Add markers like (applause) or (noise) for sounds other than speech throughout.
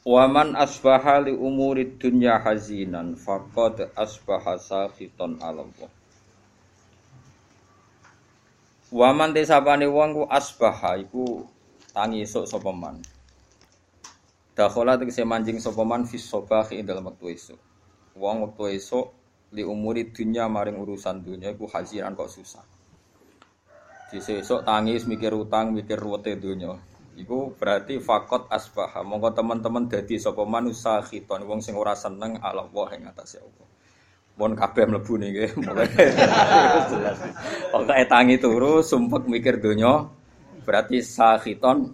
Waman asbaha li umuri dunya hazinan faqad asbaha sakhitan ala Allah Waman desapane wong ku asbaha iku tangi esuk sapa man Dakhala tegese manjing sapa man fis sabah ing dalem wektu esuk wong wektu esuk li umuri dunya maring urusan dunya iku haziran kok susah. Di esuk tangis mikir utang, mikir ruwete dunya. Iku berarti fakot asbah. Monggo teman-teman dadi sapa manusa khiton wong sing ora seneng ala Allah ing atase Allah. Mun kabeh mlebu niki jelas. (laughs) Pokoke tangi turu sumpek mikir dunya berarti sakhiton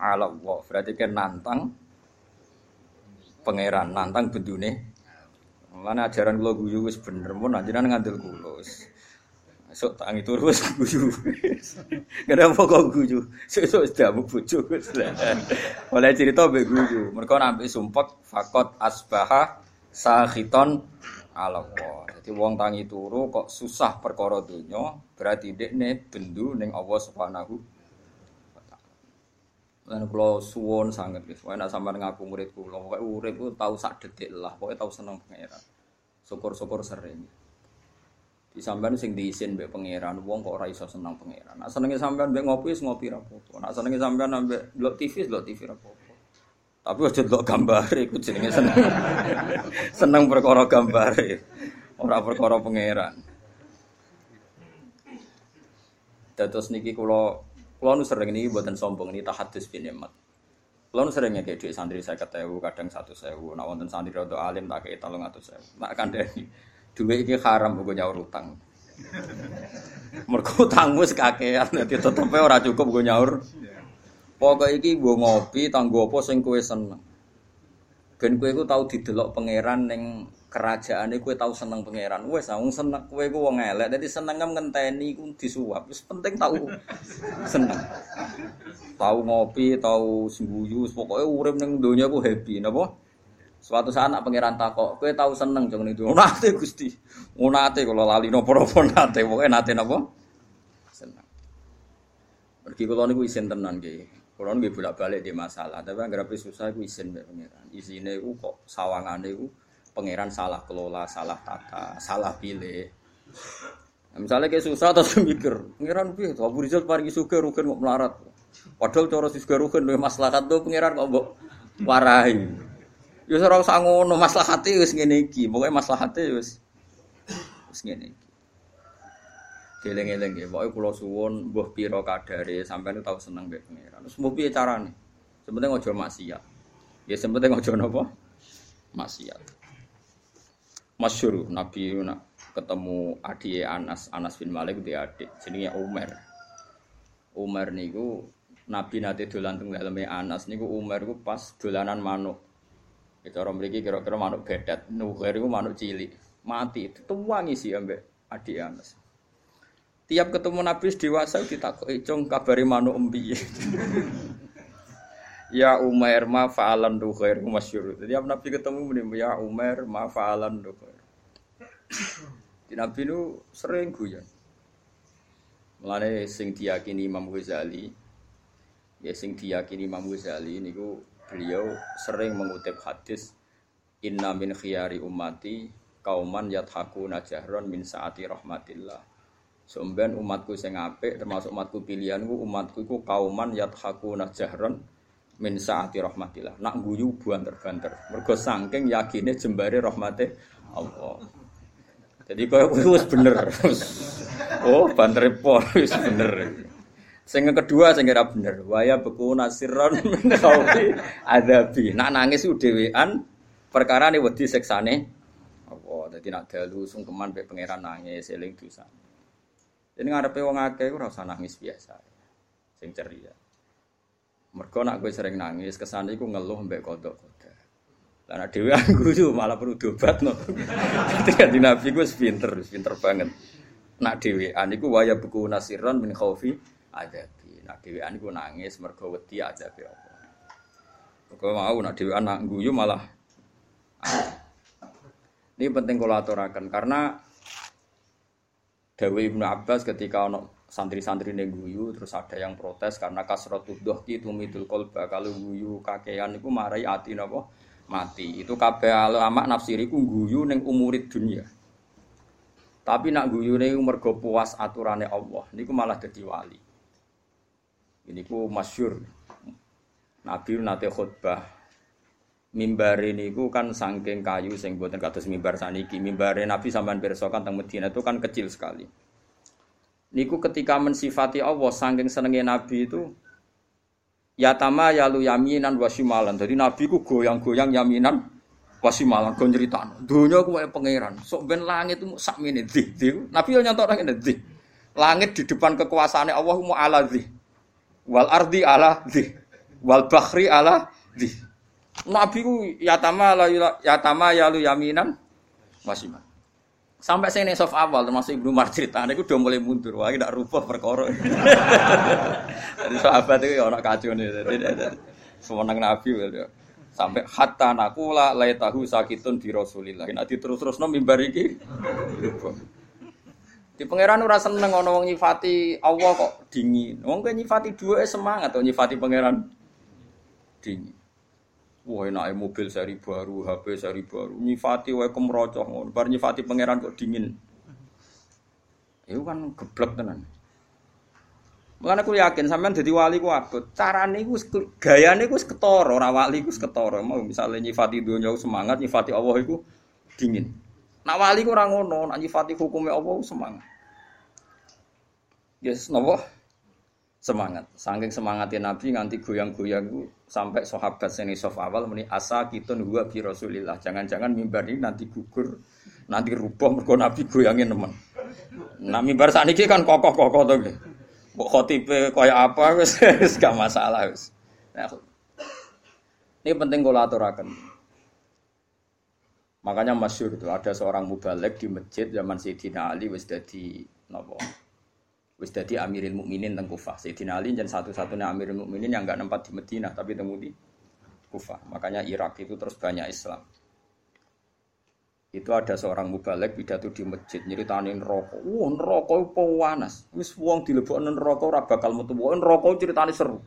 ala Allah. Berarti kan nantang pangeran nantang bendune Mana ajaran kula guyu wis bener mun anjenan ngandel kula. Esuk tangi turu (laughs) wis guyu. Kenapa kok guyu? Sesuk wis damu bojo wis. Oleh cerita mbek guyu. Mergo nampi sumpek fakot asbaha sakhiton ala. Jadi wong tangi turu kok susah perkara donya, berarti dekne bendu ning Allah Subhanahu. Lan kula suwun sanget wae nek sampean ngaku murid kula, pokoke urip ku tau sak detik lah, pokoke tau seneng pangeran. Syukur-syukur sering. Di sampean sing diisin mbek pangeran, wong kok ora iso seneng pangeran. Nek senenge sampean mbek ngopi wis ngopi ra apa-apa. Nek senenge sampean mbek delok TV delok TV ra apa-apa. Tapi aja delok gambare iku jenenge seneng. (laughs) seneng perkara gambare. Ora perkara pangeran. Dados niki kula kula nu sering niki mboten sombong niki tahadus bin nikmat. Nu sering ngekek dhuwit santri 50.000 kadang 100.000. Nek wonten santri rada alim tak kei 300.000. Nek kandhani dhuwit iki haram kok nyaur utang. Mergo utang wis kakean dadi tetepe ora cukup go nyaur. Pokoke iki nggo ngopi tanggo apa sing kowe seneng. Ben kowe iku tau didelok pangeran ning kerajaane kowe tau seneng pangeran. Wis wong seneng kowe iku wong elek. Seneng ngenteni iku disuap. Wis penting tau seneng. Tau ngopi, tau sembuyu, pokoke urip ning donya ku happy napa? Suatu saat anak pangeran takok, kowe tau seneng ning donya. Nate Gusti. Nate kula lali napa-napa nate, pokoke nate napa? Seneng. Mergi kula niku isin tenan nggih. Kula nggih bolak-balik di masalah, tapi anggere susah iku isin mbek pangeran. Isine iku kok sawangane iku pangeran salah kelola, salah tata, salah pilih. Nah, misalnya kayak susah terus (laughs) mikir, pangeran piye? Abu Rizal paringi suka rugen kok melarat. Padahal cara rugen luwih maslahat tuh pangeran kok mbok warahi. Ya ora usah ngono, maslahate wis ngene iki. Pokoke maslahate wis wis ngene iki. Geleng-geleng ya, pokoke kula suwun mbuh pira kadare sampeyan tau seneng mbek pangeran. Terus mbuh piye carane? Sebenarnya aja maksiat. Ya sebenarnya aja napa? Maksiat. Masyur Nabi nak ketemu adik Anas Anas bin Malik dia adik jenenge Umar. Umar niku Nabi nate dolan teng daleme Anas niku Umar niku pas dolanan manuk. Itu orang mriki kira-kira manuk bedat. Nuher iku manuk cilik. Mati dituwangi sih ambek adik Anas. Tiap ketemu Nabi dewasa ditakoki, "Cung kabari manuk empiye?" (laughs) Ya Umar ma fa'alan du khair masyhur. Jadi Nabi ketemu muni ya Umar ma fa'alan. (clears throat) Di Nabi nu sering guyon. Mulane sing diyakini Imam Ghazali ya sing diyakini Imam Ghazali niku beliau sering mengutip hadis inna min khiyari ummati kauman yathakuna jahron min saati rahmatillah. Somben umatku sing apik termasuk umatku pilihanku umatku iku kauman yathakuna jahron min saati rahmatillah. Nak guyu banter-banter. Mergo saking yakine jembare rahmate Allah. Jadi kaya wis bener. (laughs) oh, banter pol bener. Sing kedua sing ora bener, waya beku nasiron (laughs) min khaufi adabi. Nak nangis ku dhewean perkara ne wedi seksane apa. Dadi nak dalu sungkeman pe pangeran nangis eling dosa. Jadi ngarepe wong akeh ora usah nangis biasa. Sing ceria. Mergo nak gue sering nangis, kesane iku ngeluh mbek kodok kodok. Lah nek dhewe guyu (laughs) malah perlu diobatno. Dadi kanjeng Nabi wis pinter, pinter banget. Nak dhewean iku waya buku nasiron min khaufi adabi. Nak dhewean iku nangis mergo wedi adabe Allah. Kok mau nak dhewean nak guyu malah Ini penting kalau aturakan karena Dawi Ibnu Abbas ketika ono santri-santri guyu terus ada yang protes karena kasrotuh dohki tumidul kolba. Kalau guyu kakean itu marai ati nopo mati. Itu kabeh ulama nafsiriku guyu neng umurid dunia. Tapi nak guyu neng mergo puas aturannya Allah niku malah jadi wali ini ku masyur Nabi nate khutbah. Mimbar ini ku kan sangking kayu sing buatan kados mimbar saniki mimbar Nabi sampean pirsa kan Medina itu kan kecil sekali. Niku ketika mensifati Allah sangking senenge Nabi itu ya tama yalu yaminan wasimalan jadi Nabi ku goyang-goyang yaminan wasimalan go nyeritakno. Donya ku pangeran. Sok ben langit itu sak mene di Nabi yo nyantok nang ngene langit di depan kekuasaannya Allah mu ala di wal ardi ala di wal bakhri ala di Nabi ku yatama la yatama yalu yaminan wasiman. Sampai saya soft awal termasuk Ibnu Umar cerita, aku udah mulai mundur, wah tidak rubah perkara. (laughs) Jadi sahabat itu ya orang kacau nih, semenang Nabi ya. Sampai hatta nakula lay tahu sakitun di Rasulillah. Nanti terus terus nom mimbar iki. Di pangeran ora seneng ono wong nyifati Allah kok dingin. Wong kowe nyifati dua semangat atau nyifati pangeran dingin. Wah enak mobil seri baru, HP seri baru. Nyifati wae kemrocoh ngono. Bar nyifati pangeran kok dingin. Itu kan geblek tenan. Mulane aku yakin sampean dadi wali ku abot. Carane iku gayane iku ketara, ora wali iku ketara. Mau misale nyifati donya semangat, nyifati Allah iku dingin. Nak wali ku ora ngono, nak nyifati hukume Allah semangat. Yes, nopo? semangat. Saking semangatnya Nabi nganti goyang-goyang sampai sahabat seni soft awal muni asa kita huwa bi Rasulillah. Jangan-jangan mimbar ini nanti gugur, nanti rubah mergo Nabi goyangin teman. Nah mimbar ini kan kokoh-kokoh to nggih. Mbok khotibe kaya apa (laughs) wis gak masalah wis. Nah, ini penting kalau aturakan. Makanya masyur itu ada seorang mubalek di masjid zaman Sayyidina Ali wis dadi napa? wis dadi Amirul Mukminin teng Kufah. Sayyidina Ali dan satu-satunya Amirul Mukminin yang enggak nempat di Madinah tapi temu di Kufah. Makanya Irak itu terus banyak Islam. Itu ada seorang mubalek pidato di masjid nyeritanin rokok. Wah, itu panas. Wis wong dilebokno neraka ora bakal metu. Wah, neraka ceritane seru.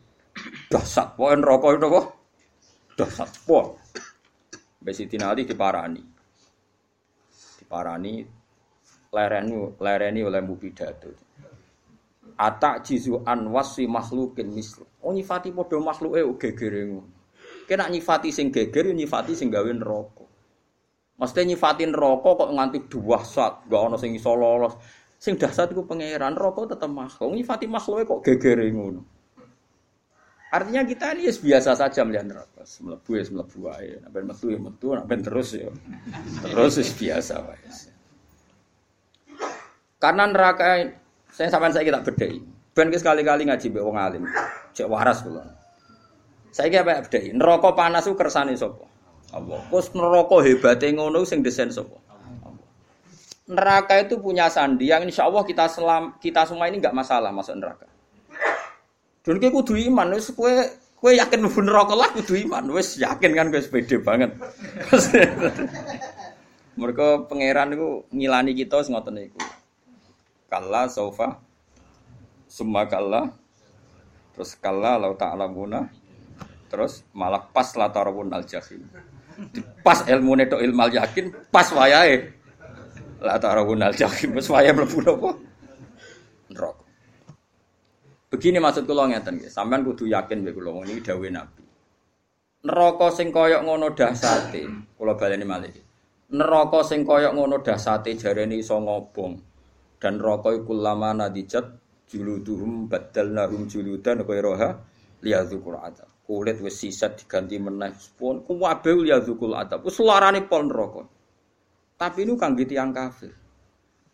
Dahsyat. Wah, neraka itu kok dahsyat. Wah. Sayyidina Ali diparani. Diparani lereni lereni oleh mubidato atak jizu an wasi makhlukin mislu. Oh nyifati padha makhluke gegere ngono. Kena nyifati sing geger nyifati sing gawe neraka. Mesti nyifati neraka kok nganti dahsyat, gak ana sing iso lolos. Sing dahsyat iku pangeran, neraka tetep makhluk. Nyifati makhluke kok gegere ngono. Artinya kita ini biasa saja melihat neraka. Melebu ya melebu aja. Nabi metu ya metu, nabi terus ya. Terus biasa wae. Karena neraka saya sampai saya kita bedai. Ben sekali-kali ngaji be wong alim. Cek waras kula. Saya kira apa bedai. Neraka panas ku kersane sapa? Allah. Terus neraka hebate ngono sing desain sapa? Neraka itu punya sandi yang insya Allah kita selam, kita semua ini nggak masalah masuk neraka. Dan kowe kudu iman wis kowe kowe yakin mlebu neraka lah kudu iman. Wis yakin kan kowe pede banget. (laughs) Mereka pangeran itu ngilani kita ngoten niku. Kalla sofa summa kalla terus kalla lau ta'lamuna terus malah pas la tarawun al jahim. Pas ilmu neto ilmal yakin pas wayahe. La tarawun al jahim pas wayahe mlebu neraka begini maksud kula ngeten nggih. Sampean kudu yakin mek kula ini dawuh nabi. Neraka sing koyok ngono dahsate kula baleni malih. Neraka sing koyok ngono dahsate jarene iso ngobong. Dan rokok lama nadijat juluduhum badalnahum juludan ghairaha liyadzukur adab kulit wis sisat diganti meneh. Pun kuwabe liyadzukul adab wis larane pol neraka. Tapi ini kangge tiyang kafir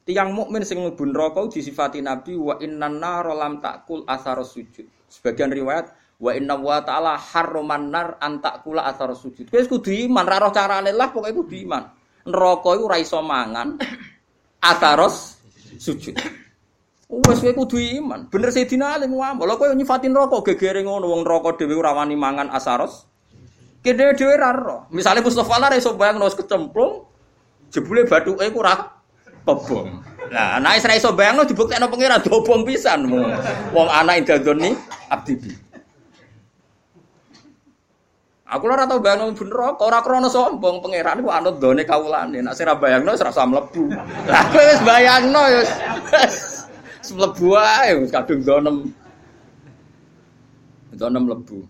tiang mukmin sing mlebu neraka disifati nabi wa innan nar lam takul asar sujud sebagian riwayat Wa inna wa ta'ala harroman nar antakula athar sujud. Kowe kudu iman, ra roh carane lah pokoke kudu iman. Neraka iku ora iso mangan atharos sujud. Wes kowe kudu iman. Bener Sayyidina Ali ngomong, lha kowe nyifati neraka gegere ngono wong neraka dhewe ora wani mangan asaros. Kene dhewe ra roh. Misale Mustofa lah iso bayangno wis kecemplung jebule bathuke ku ora kebong. Lah anak Israel iso bayangno dibuktekno pengira dobong pisan wong anak indadoni abdi bi. Aku ora tau bayangno bener kok ora krana sombong pangeran ku anut done kawulane. Nek sira bayangno wis rasa mlebu. Lah kowe wis bayangno ya wis mlebu kadung donem. Donem mlebu.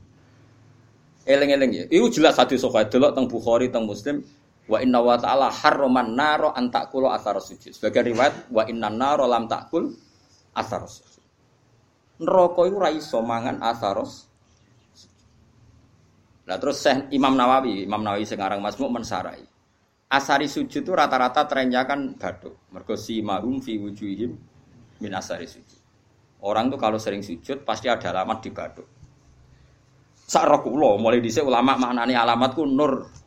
Eling-eling ya. Iku jelas hadis sahih delok teng Bukhari teng Muslim wa inna wa ta'ala harroman naro antakulu asar sujud. Sebagai riwayat wa inna naro lam takul asar sujud. Neraka iku ora iso mangan asaros Nah terus Syekh Imam Nawawi, Imam Nawawi sekarang Masmuk mensarai. Asari sujud itu rata-rata trennya kan baduk. Mergo si mahum fi wujuhim min asari sujud. Orang tuh kalau sering sujud pasti ada alamat di baduk. Sak mulai dhisik ulama maknane alamatku nur.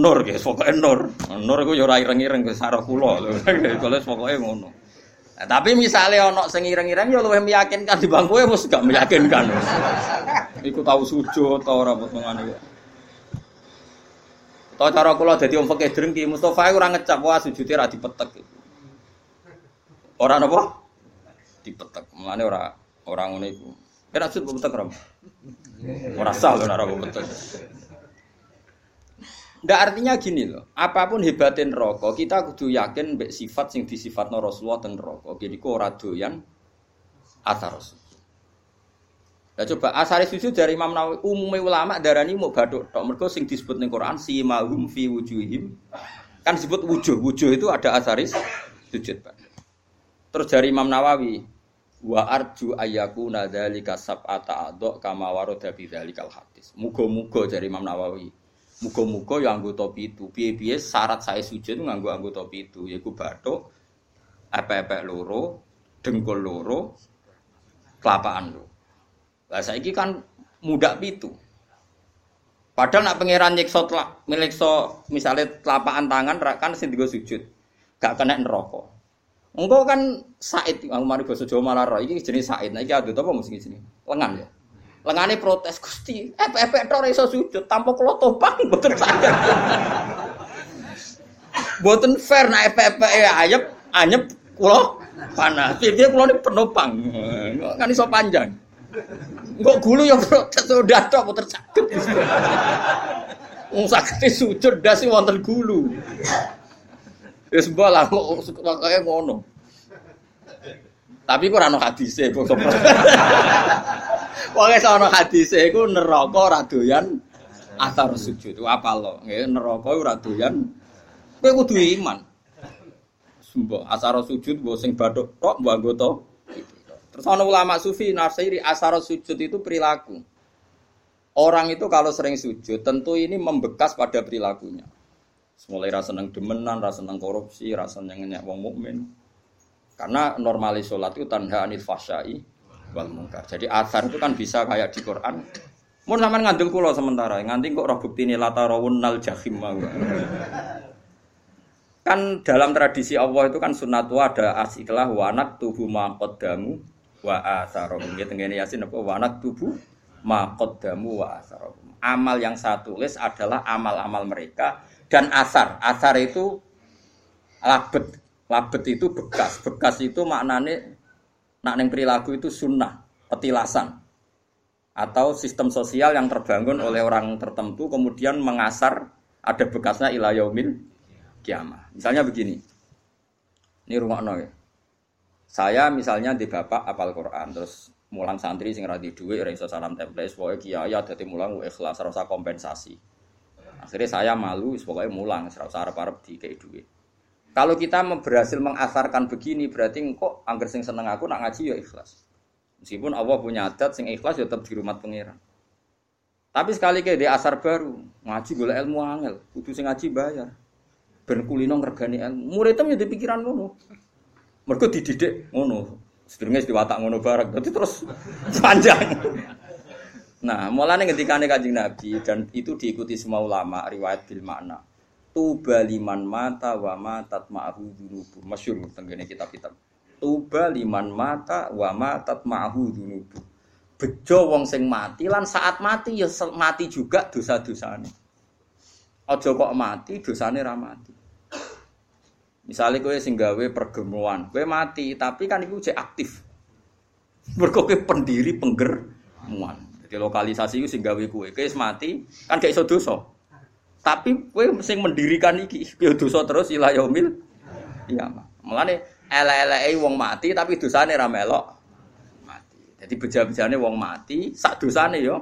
Nur guys, pokoknya nur. Nur iku ya ora ireng-ireng guys sak kula. Kalau pokoke ngono. Nah, tapi misalnya ono sing ireng-ireng ya luwih meyakinkan di bangku ya mesti gak meyakinkan. Iku tahu sujud ta ora potongane kok. Tau cara kula dadi wong fakih drengki Mustofa ora ngecap wah sujude ra dipetek. Ora napa? Dipetek. Mulane ora ora ngono iku. Kira sujud petek ora. Ora sah ora petek. Ndak artinya gini loh, apa pun hebatin rokok, kita kudu yakin mbek sifat sing disifatno Rasulullah ten rokok. Jadi kok ora doyan asar Rasul. Coba asari sujud dari Imam Nawawi umumnya ulama darani mau baduk tok mergo sing disebut ning Quran si mahum fi wujuhim kan disebut wujuh wujuh itu ada asaris sujud Pak. Terus dari Imam Nawawi wa arju ayyaku nadzalika sab'ata adok kama warada dzalikal hadis. Muga-muga dari Imam Nawawi Muga-muga ya anggota pitu. Piye-piye syarat saya sujud nganggo anggota pitu yaiku bathuk, epek-epek loro, dengkul loro, kelapaan loro. Lah saiki kan mudak pitu. Padahal nak pangeran nyiksa telak, milikso misalnya telapakan tangan kan sing sujud. Gak kena neraka. Engko kan Said, aku mari basa Jawa malah roh iki jenis Said. Nah iki adut apa mesti sini? Lengan ya. Lengane protes Gusti, epek-epek tok iso sujud tanpa kula topang (laughs) mboten saged. Mboten fair nek epek-epek ayep anyep kula panas. Piye kula niku penopang. Kan iso panjang. Engko gulu ya protes udah tok mboten saged. Wong saged sujud dasi wonten gulu. Wis bola kok ngono. Tapi kok ora ono hadise pokoknya. Pokoke ana hadise iku neraka ora doyan athar sujud. Apa lo? Nggih neraka ora doyan. Kowe kudu iman. Sumbo asar sujud mbok sing bathuk tok mbok anggota. Terus ana ulama sufi nafsiri asar sujud itu perilaku. Orang itu kalau sering sujud tentu ini membekas pada perilakunya. Mulai rasa seneng demenan, rasa seneng korupsi, rasa seneng ngenyek wong mukmin. Karena normalis sholat itu tanha anil fasyai wal mungkar. Jadi asar itu kan bisa kayak di Quran. Mau sampean ngandel kula sementara, nganti kok roh bukti ini latarawun nal jahim Kan dalam tradisi Allah itu kan sunnatu ada asiklah wanak tubuh maqaddamu wa asarohum. Ya tengene Yasin apa wanak tubuh maqaddamu wa asarohum. Amal yang saya tulis adalah amal-amal mereka dan asar. Asar itu labet. Labet itu bekas. Bekas itu maknanya nak neng perilaku itu sunnah, petilasan atau sistem sosial yang terbangun oleh orang tertentu kemudian mengasar ada bekasnya ilayomil kiamah. Misalnya begini, ini rumah ya. Saya misalnya di bapak apal Quran terus mulang santri sing radi duit ora iso salam template pokoke kiai dadi mulang ikhlas rasa kompensasi. Akhirnya saya malu pokoknya mulang ora usah arep-arep dikei duit. Kalau kita berhasil mengasarkan begini berarti kok angger sing seneng aku nak ngaji ya ikhlas. Meskipun Allah punya adat sing ikhlas ya tetap di rumah pangeran. Tapi sekali kayak di asar baru ngaji gula ilmu angel, kudu sing ngaji bayar. Ben kulino ngergani ilmu. Muridnya jadi pikiran ngono. Mereka dididik ngono. Sedurunge diwatak ngono bareng. Berarti terus (laughs) panjang. Nah, mulane ketika kanjeng Nabi dan itu diikuti semua ulama riwayat bil makna. Tuba liman mata wa matat ma'ahu dunubu. Masyhur tenggene kitab-kitab. Tuba liman mata wa matat ma'ahu dunubu. Bejo wong sing mati lan saat mati ya mati juga dosa-dosane. Aja kok mati dosane ra mati. Misalnya kowe sing gawe pergemuan, kowe mati tapi kan iku cek aktif. Mergo pendiri penggermuan. Jadi lokalisasi itu sing gawe kowe, kowe mati kan gak iso. Tapi kowe sing mendirikan iki ya dosa terus ila yaumil iya. Mulane elek-eleke wong mati tapi dosane ra melok mati. Jadi beja-bejane wong mati sak dosane yo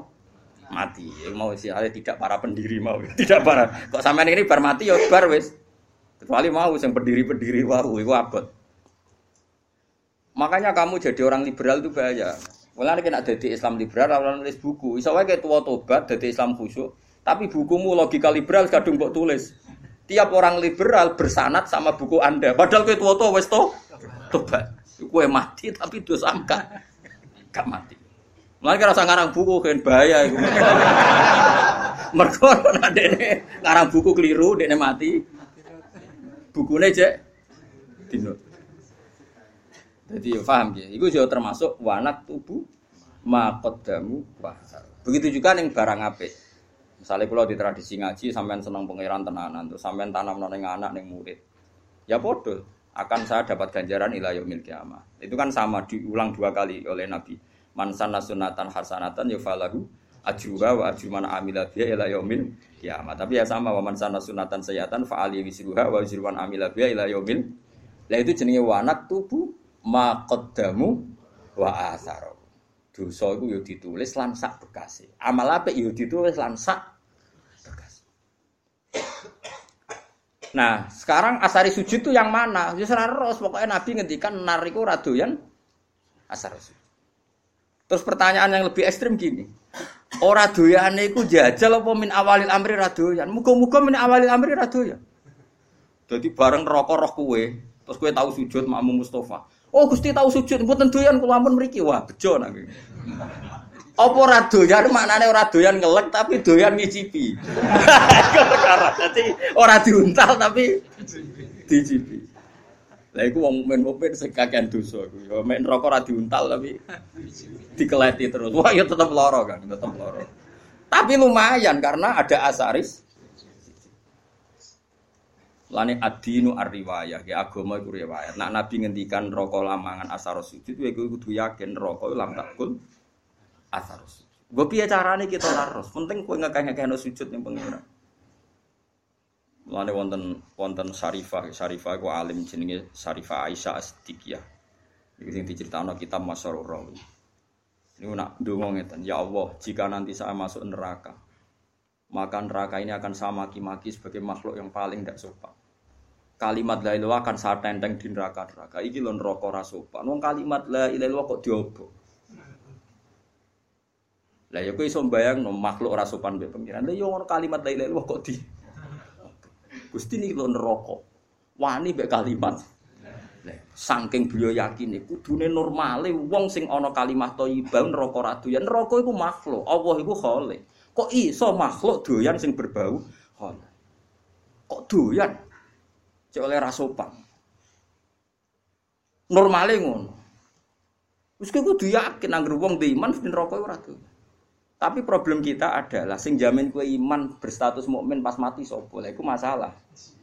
mati. Mau sih tidak para pendiri mau, (laughs) tidak para. Kok sampean ini bar mati yo bar wis. Kecuali mau yang berdiri-berdiri wau itu abot. Makanya kamu jadi orang liberal itu bahaya. Mulai kena jadi Islam liberal, orang nulis buku. Bisa kayak tua tobat, jadi Islam khusyuk. Tapi bukumu logika liberal kadung kok tulis. Tiap orang liberal bersanat sama buku Anda. Padahal kayak tua tua wes to tobat. Kue mati tapi dosa enggak, enggak mati. Mulai kira ngarang buku kan bahaya itu. Mereka (laughs) ada ngarang buku keliru, dia mati bukune cek dino. Jadi ya paham ya. Iku juga termasuk wanak tubuh makodamu wahar. Begitu juga ning barang apik. Misalnya kalau di tradisi ngaji sampean senang pangeran tenanan tuh sampean tanam neng anak neng murid. Ya podo akan saya dapat ganjaran ila yaumil kiamah. Itu kan sama diulang dua kali oleh Nabi. Man sanna sunatan hasanatan yufalahu ajruha wa ajru man amila biha ila yaumil kiamat. Tapi ya sama wa man sana sunatan sayatan fa ali wisruha wa ajru man amila itu jenenge wanak tubuh ma qaddamu wa atharu. Dosa iku ya ditulis lan sak. Amal apik ya ditulis lan sak. Nah, sekarang asari sujud itu yang mana? Ya ros pokoknya Nabi ngendikan nariku radoyan asar sujud. Terus pertanyaan yang lebih ekstrim gini. Ora doyane iku jajal apa min awalil amri ra doyan. Muga-muga min awalil amri ra doyan. Dadi bareng rokok roh kue, terus kue tahu sujud makmum Mustafa. Oh Gusti tahu sujud, mboten doyan kula ampun mriki. Wah, bejo nang Apa ora doyan maknane ora doyan ngelek tapi doyan ngicipi. (laughs) Perkara. Dadi ora diuntal tapi dicipi. Lah iku wong mukmin mukmin sing kakean dosa iku. Ya mek neraka ora diuntal tapi dikeleti terus. Wah ya tetep lara kan, tetep lara. Tapi lumayan karena ada asaris. Lani adinu ar-riwayah, ya agama iku riwayat. Nak Nabi ngendikan rokok lamangan asaros sujud, kowe kudu yakin rokok lam takul asaros. Gue piye carane kita laros? Penting kowe ngekeh-ngekehno sujud ning pengiran. Mulane wonten wonten Syarifah, Syarifah iku alim jenenge Syarifah Aisyah As-Siddiqiyah. Iki sing diceritakno kitab Masyarur Rawi. Ini nak ndonga ngeten, ya Allah, jika nanti saya masuk neraka, maka neraka ini akan saya maki-maki sebagai makhluk yang paling tidak sopan. Kalimat la ilaha akan saya tenteng di neraka-neraka. Iki lho neraka ora sopan. Wong kalimat la ilaha kok diobo. Lah ya iso mbayangno makhluk ora sopan mbek pengiran. Lah yo kalimat la ilaha kok di Gusti ini lo neraka. Wani mbek kalimat. Saking beliau yakin iku kudune normale wong sing ana kalimat thayyibah neraka ra doyan. Neraka iku makhluk, Allah iku khalik. Kok iso makhluk doyan sing berbau khalik? Kok doyan? Cek oleh rasopan. Normale ngono. Wis kudu yakin anggere wong diiman neraka ora doyan. Tapi problem kita adalah sing jamin kue iman berstatus mukmin pas mati sopo. Lah itu masalah.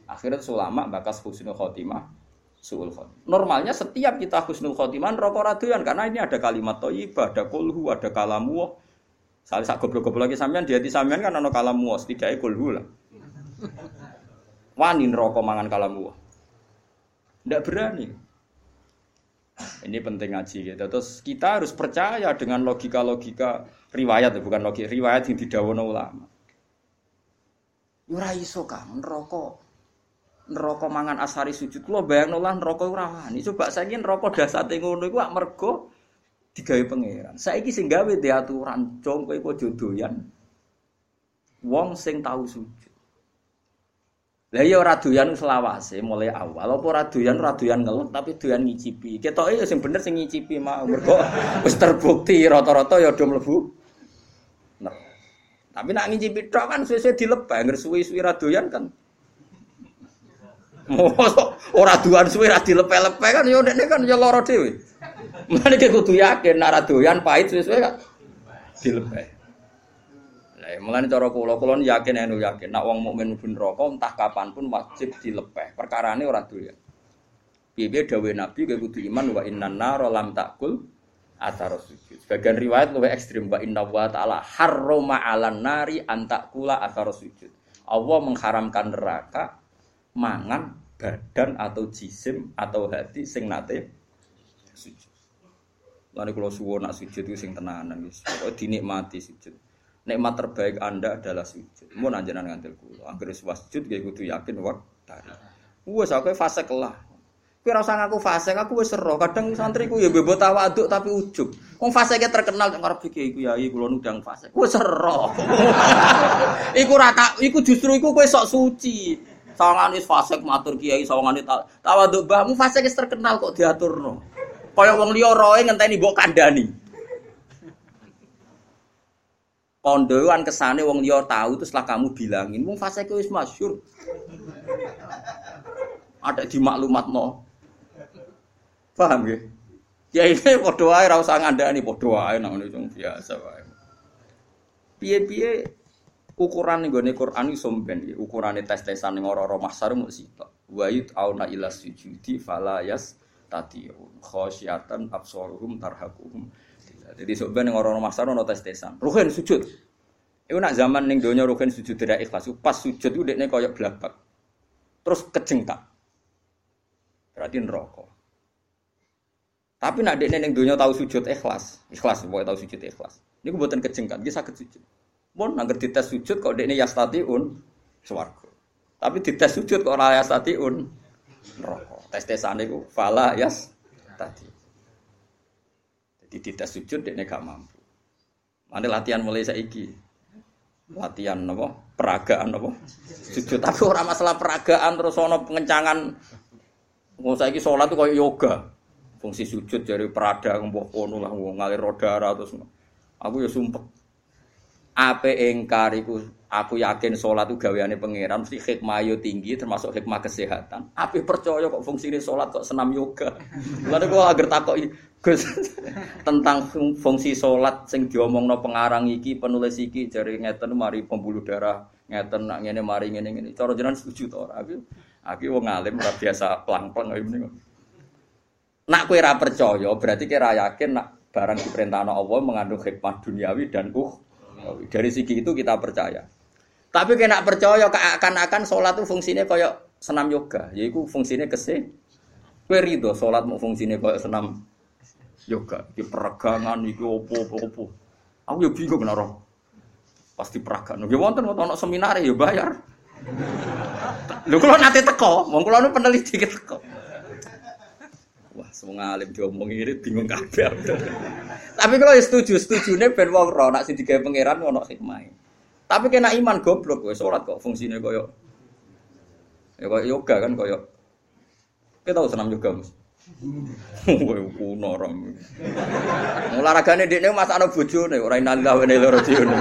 Akhirnya ulama bakas husnul khotimah suul. Normalnya setiap kita husnul khotimah rokok raduan karena ini ada kalimat thayyibah, ada kulhu, ada kalamu. Salah sak goblok-goblok lagi sampean di hati sampean kan ana kalamu, setidaknya kulhu lah. Wani rokok mangan kalamu. Ndak berani. Ini penting ngaji gitu. Terus kita harus percaya dengan logika-logika riwayat, bukan logika riwayat yang didawono ulama. Ora iso kan neraka. Neraka mangan asari sujud. Kulo bayangno lah neraka ora wani. Coba saiki neraka dasate ngono iku mergo digawe pangeran. Saiki sing gawe diaturan, jong kowe kok jodoyan. Wong sing tahu sujud. Lah iya ora doyan selawase mulai awal apa ora doyan ora doyan ngelut tapi doyan ngicipi. Ketoke ya sing bener sing ngicipi mau mergo (laughs) wis terbukti rata-rata ya do mlebu Tapi nak ngincipi tok kan suwe-suwe dilepeh, ngger doyan kan. Mosok ora duan suwe ra dilepeh-lepeh kan yo ndekne kan yo lara dhewe. Mulane kudu yakin nak ra doyan pahit suwe-suwe kan dilepeh. Lah mulane cara kula kula yakin anu yakin nak wong mukmin mlebu neraka entah kapan pun wajib dilepeh. Perkarane ora doyan. Piye dawuh Nabi ke kudu iman wa innan nar lam takul atar sujud. Sebagian riwayat lebih ekstrim wa inna wa ta'ala harrama 'alan nari antakula atar sujud. Allah mengharamkan neraka mangan badan atau jisim atau hati sing nate sujud. Lalu kalau suwon nak sujud itu sing tenanan guys. Pokoknya dinikmati sujud. Nikmat terbaik Anda adalah sujud. Mau nanjenan ngantil kula. Angger sujud gak kudu yakin waktari. Wes aku fase kelah. Kowe ora usah ngaku fase, aku wis sero. Kadang santriku ya bebo tawaduk tapi ujug. Wong fase terkenal nek arep iki iku ya kula nudang fase. Kowe sero. (laughs) iku ora iku justru iku kowe sok suci. Sawangane fase matur kiai, sawangane tawaduk mbahmu fase terkenal kok diaturno. Kaya wong liya roe ngenteni mbok kandhani. Kondoan kesane wong liya tahu terus setelah kamu bilangin, wong fase wis masyhur. Ada di maklumat no. Paham ya? Ya ini podo wae ora usah ngandani podo wae nang ngene biasa wae. Piye-piye ukuran ning gone Quran iso mben ya, ukurane tes-tesan ning ora-ora mahsar mung sitok. Wa auna ila sujudi fala yas tatiun khasyatan absaruhum tarhaquhum. Jadi sebenarnya ning ora-ora mahsar ono tes-tesan. Ruhin sujud. Iku nak zaman ning donya ruhin sujud tidak ikhlas. Pas sujud itu dekne koyo blabak. Terus kejeng tak. Berarti neraka. Tapi nak dekne ning donya tahu sujud ikhlas, ikhlas pokoke tahu sujud ikhlas. Niku mboten kejengkan, nggih saged sujud. Mun angger dites sujud kok dekne yastatiun swarga. Tapi dites sujud kok ora yastatiun neraka. Tes-tesane iku fala yas tadi. Dites sujud dekne gak mampu. Mane latihan mulai saiki. Latihan apa? Peragaan apa? Sujud tapi ora masalah peragaan terus ana pengencangan. Mau saiki salat tuh kayak yoga fungsi sujud dari perada mbok kono lah ngalir rodara terus aku ya sumpek ape engkar iku aku yakin sholat itu gaweane pangeran mesti hikmah yo tinggi termasuk hikmah kesehatan. Ape percaya kok fungsinya sholat kok senam yoga. Lalu kok agar takok Gus. (laughs) Tentang fungsi sholat sing diomongno pengarang iki penulis iki jari ngeten mari pembuluh darah ngeten nak ngene mari ngene ngene. Cara jenengan setuju to ora? Aku aku wong alim ora biasa plang-plang ngene Nak kue ra percaya berarti kira yakin nak barang diperintah Allah mengandung hikmah duniawi dan uh dari segi itu kita percaya. Tapi kena percaya akan-akan sholat itu fungsinya kayak senam yoga, yaitu fungsinya kese. Kue rido sholat mau fungsinya kayak senam yoga, di peregangan, di opo opo. Aku ya bingung. Pasti peragan. Ya wonten wonten seminar ya bayar. Lho kalau nanti teko, mau kalau peneliti teko. Wah, semua alim diomong ini bingung kabeh. Tapi kalau ya setuju, setuju nih ben wong ro nak sing digawe pangeran ono hikmah. Tapi kena iman goblok kowe salat kok fungsine koyo ya koyo yoga kan koyo kita tahu senam yoga Mas. (laughs) Kowe kuno ora. Olahragane dekne mas ana bojone ora inalillah wa inna.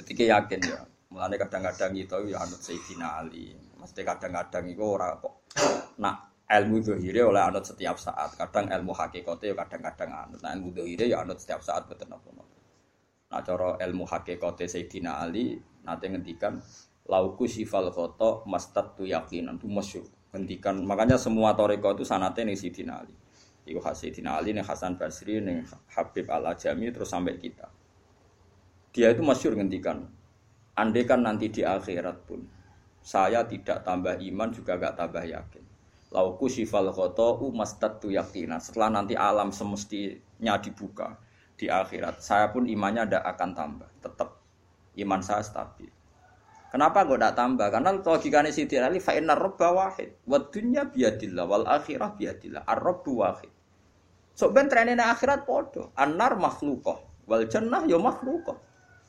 Jadi yakin ya. Mulane kadang-kadang itu ya anut Sayyidina Ali. Mesti kadang-kadang itu ora kok nak ilmu dohire oleh anut setiap saat. Kadang ilmu hakikatnya ya kadang-kadang anut. Nah ilmu dohire ya anut setiap saat betul apa Nah cara ilmu hakikatnya Sayyidina Ali nanti ngendikan lauku sifal koto mastat tu yakinan itu masyur. Ngendikan makanya semua toriko itu sanatnya nih Sayyidina Ali. Iku Sayyidina Ali nih Hasan Basri nih Habib Al Ajami terus sampai kita. Dia itu masyur ngendikan. Andai kan nanti di akhirat pun saya tidak tambah iman juga gak tambah yakin. Lauku sifal khoto umastatu yakina. Setelah nanti alam semestinya dibuka di akhirat, saya pun imannya tidak akan tambah. Tetap iman saya stabil. Kenapa gue tidak tambah? Karena logikanya Siti Ali fa inna robba wahid. Wa dunya biadillah wal akhirah biadillah. Ar-rabbu wahid. So ben trenene akhirat podo. Anar makhlukoh. Wal jannah yo ya makhlukoh.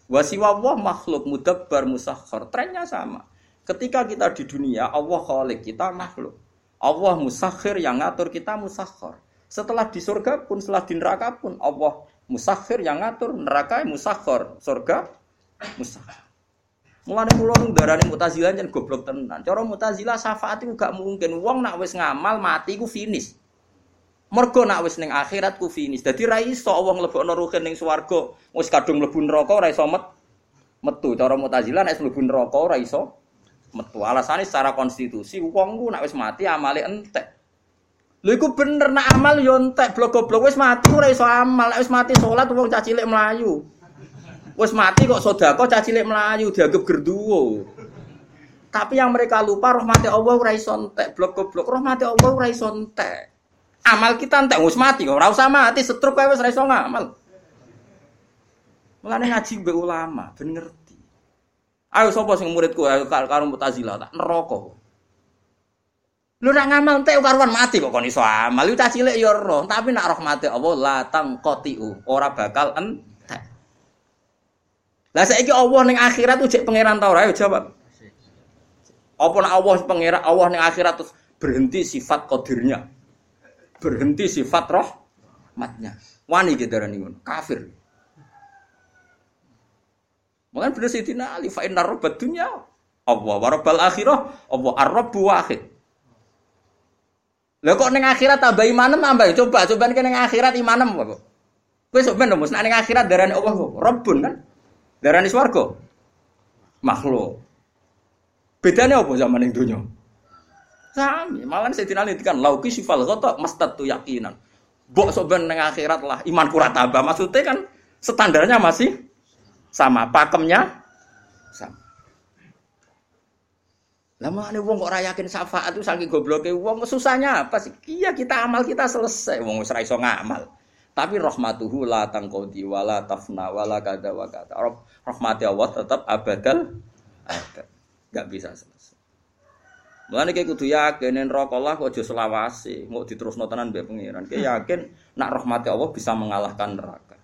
Wa siwa makhluk mudabbar musakhkhar. Trennya sama. Ketika kita di dunia, Allah khalik kita makhluk. Allah musakhir yang ngatur kita musakhir. Setelah di surga pun, setelah di neraka pun, Allah Musakhir yang ngatur, neraka musakhir, surga musakhir. Mulane kula nu darane Mu'tazilah jan goblok tenan. Cara Mu'tazilah syafaat iku gak mungkin. Wong nak wis ngamal mati ku finish. Mergo nak wis ning akhirat ku finish. Dadi ra iso wong mlebokno ruhin ning swarga, wis kadung mlebu neraka ora iso met metu. Cara Mu'tazilah nek mlebu neraka ora iso metu. Alasane secara konstitusi wong ku nak wis mati amale entek. Lha iku bener nak amal yo entek blok-blok wis mati ora iso amal. Wis mati salat wong cah cilik mlayu. Wes mati kok sodako cah cilik melayu dianggap gerduwo. Tapi yang mereka lupa rahmati Allah ora iso entek, blok goblok rahmati Allah ora iso entek. Amal kita entek wis mati kok, ora usah mati setruk kowe wis ora iso ngamal. Mulane ngaji mbek ulama, ben ngerti. Ayo sapa sing muridku ayo karo Mu'tazilah tak neraka. Lu nak ngamal entek karuan mati kok kon iso amal. Lu cah cilik ya roh, tapi nak rahmati Allah la tangqatiu, ora bakal entek. Lah saiki Allah ning akhirat tuh cek pangeran ta ora? Ayo jawab. Apa nek Allah pangeran Allah ning akhirat terus berhenti sifat qadirnya. Berhenti sifat rahmatnya. Wani gitu ngono. Kafir. Mungkin bener Sayyidina Ali fa innar rabbad dunya Allah wa rabbal akhirah Allah ar-rabbu. Lah kok ning akhirat tambah imanem tambah coba coba ning akhirat imanem kok. Kowe sok ben nek ning akhirat darani Allah Rabbun kan. Darani swarga. Makhluk. Bedanya apa zaman yang dunia? Sami, malah saya tidak kan lauki sifal kotok mastad tu yakinan. Bok soben neng akhirat lah iman kurat tambah. Maksudnya kan standarnya masih sama, pakemnya sama. Lama nih wong kok rayakin syafaat itu saking gobloknya wong susahnya apa sih? Iya kita amal kita selesai, wong wis iso ngamal. Tapi rahmatuhu la tangkodi wala tafna wala kada wa kada. Rahmati Allah tetap abadal abad. Gak bisa selesai. Mulane kayak kudu yakin neraka Allah kok aja selawase, mau diterusno tenan mbek pangeran. Kayak yakin nak rahmati Allah bisa mengalahkan neraka.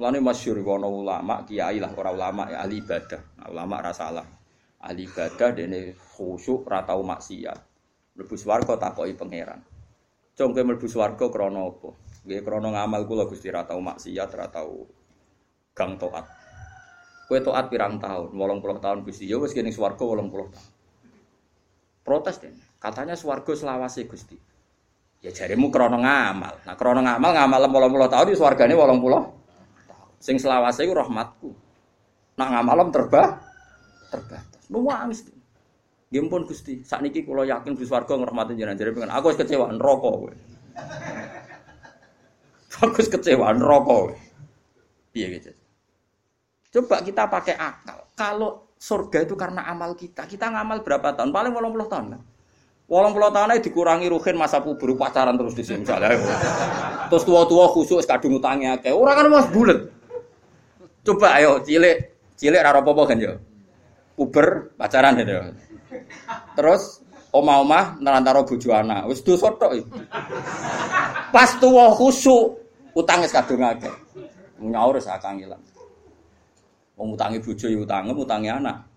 Mulane masyhur ana ulama, kiai lah ora ulama ya ahli ibadah. Nah, ulama ra salah. Ahli ibadah dene khusyuk ra tau maksiat. Mlebu swarga takoki pangeran. Cung kowe mlebu swarga krana apa? Nggih krana ngamal kula Gusti ra tau maksiat, ra tau gang taat. Kowe taat pirang tahun? 80 tahun Gusti. Ya wis kene swarga 80 tahun. Protes deh. Katanya swarga selawase Gusti. Ya jarimu krana ngamal. Nah krana ngamal ngamal 80 tahun di swargane 80 tahun. Sing selawase iku rahmatku. Nak ngamalem terbah terbatas. Nuwangis. Nggih pun Gusti, sakniki kula yakin Gusti warga ngrahmati jenengan jare pengen aku kecewa neraka kowe. (laughs) Aku kecewa neraka. Piye gitu. Coba kita pakai akal. Kalau surga itu karena amal kita, kita ngamal berapa tahun? Paling 80 tahun kan? Walang puluh tahun aja dikurangi ruhin masa puber pacaran terus di sini misalnya. Terus tua-tua khusus kadung utangnya kayak orang kan mas bulat. Coba ayo cilik cilik raro popo kan yo. Puber pacaran gitu. Terus oma-oma nerantaro bojo anak. Wis dosa tok. Pas tuwa khusuk utang wis kadung akeh. Nyaur sak kangilan. Wong utangi bojo ya utange, utangi anak.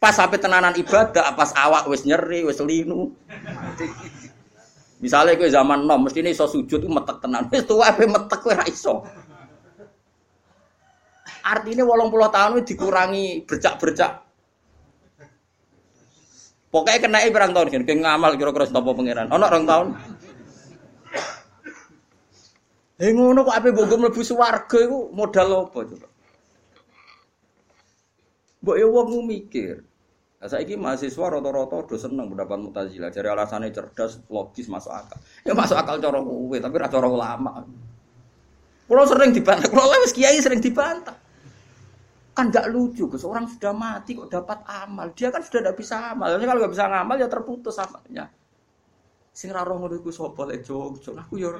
Pas sampai tenanan ibadah, pas awak wis nyeri, wis linu. Misalnya kowe zaman nom, mesti ini iso sujud metek tenan. Wis ape metek kowe ra iso. Artinya walang puluh tahun dikurangi bercak-bercak Pokoknya kena berang tahun kan, kayak ngamal kira-kira stop pangeran. Ono orang tahun. Eh ngono kok ape mbok swarga iku modal apa coba? Mbok ya wong mikir. Nah, saiki mahasiswa rata-rata do seneng pendapat Mu'tazilah. Jadi alasannya cerdas, logis, masuk akal. Ya masuk akal cara kowe, tapi ora cara ulama. Kulo sering dibantah, kulo wis kiai sering dibantah. Kan gak lucu, Gus. Orang sudah mati kok dapat amal. Dia kan sudah tidak bisa amal. Jadi kalau nggak bisa ngamal ya terputus amalnya. Sing ra roh ngono iku sapa lek aku ya.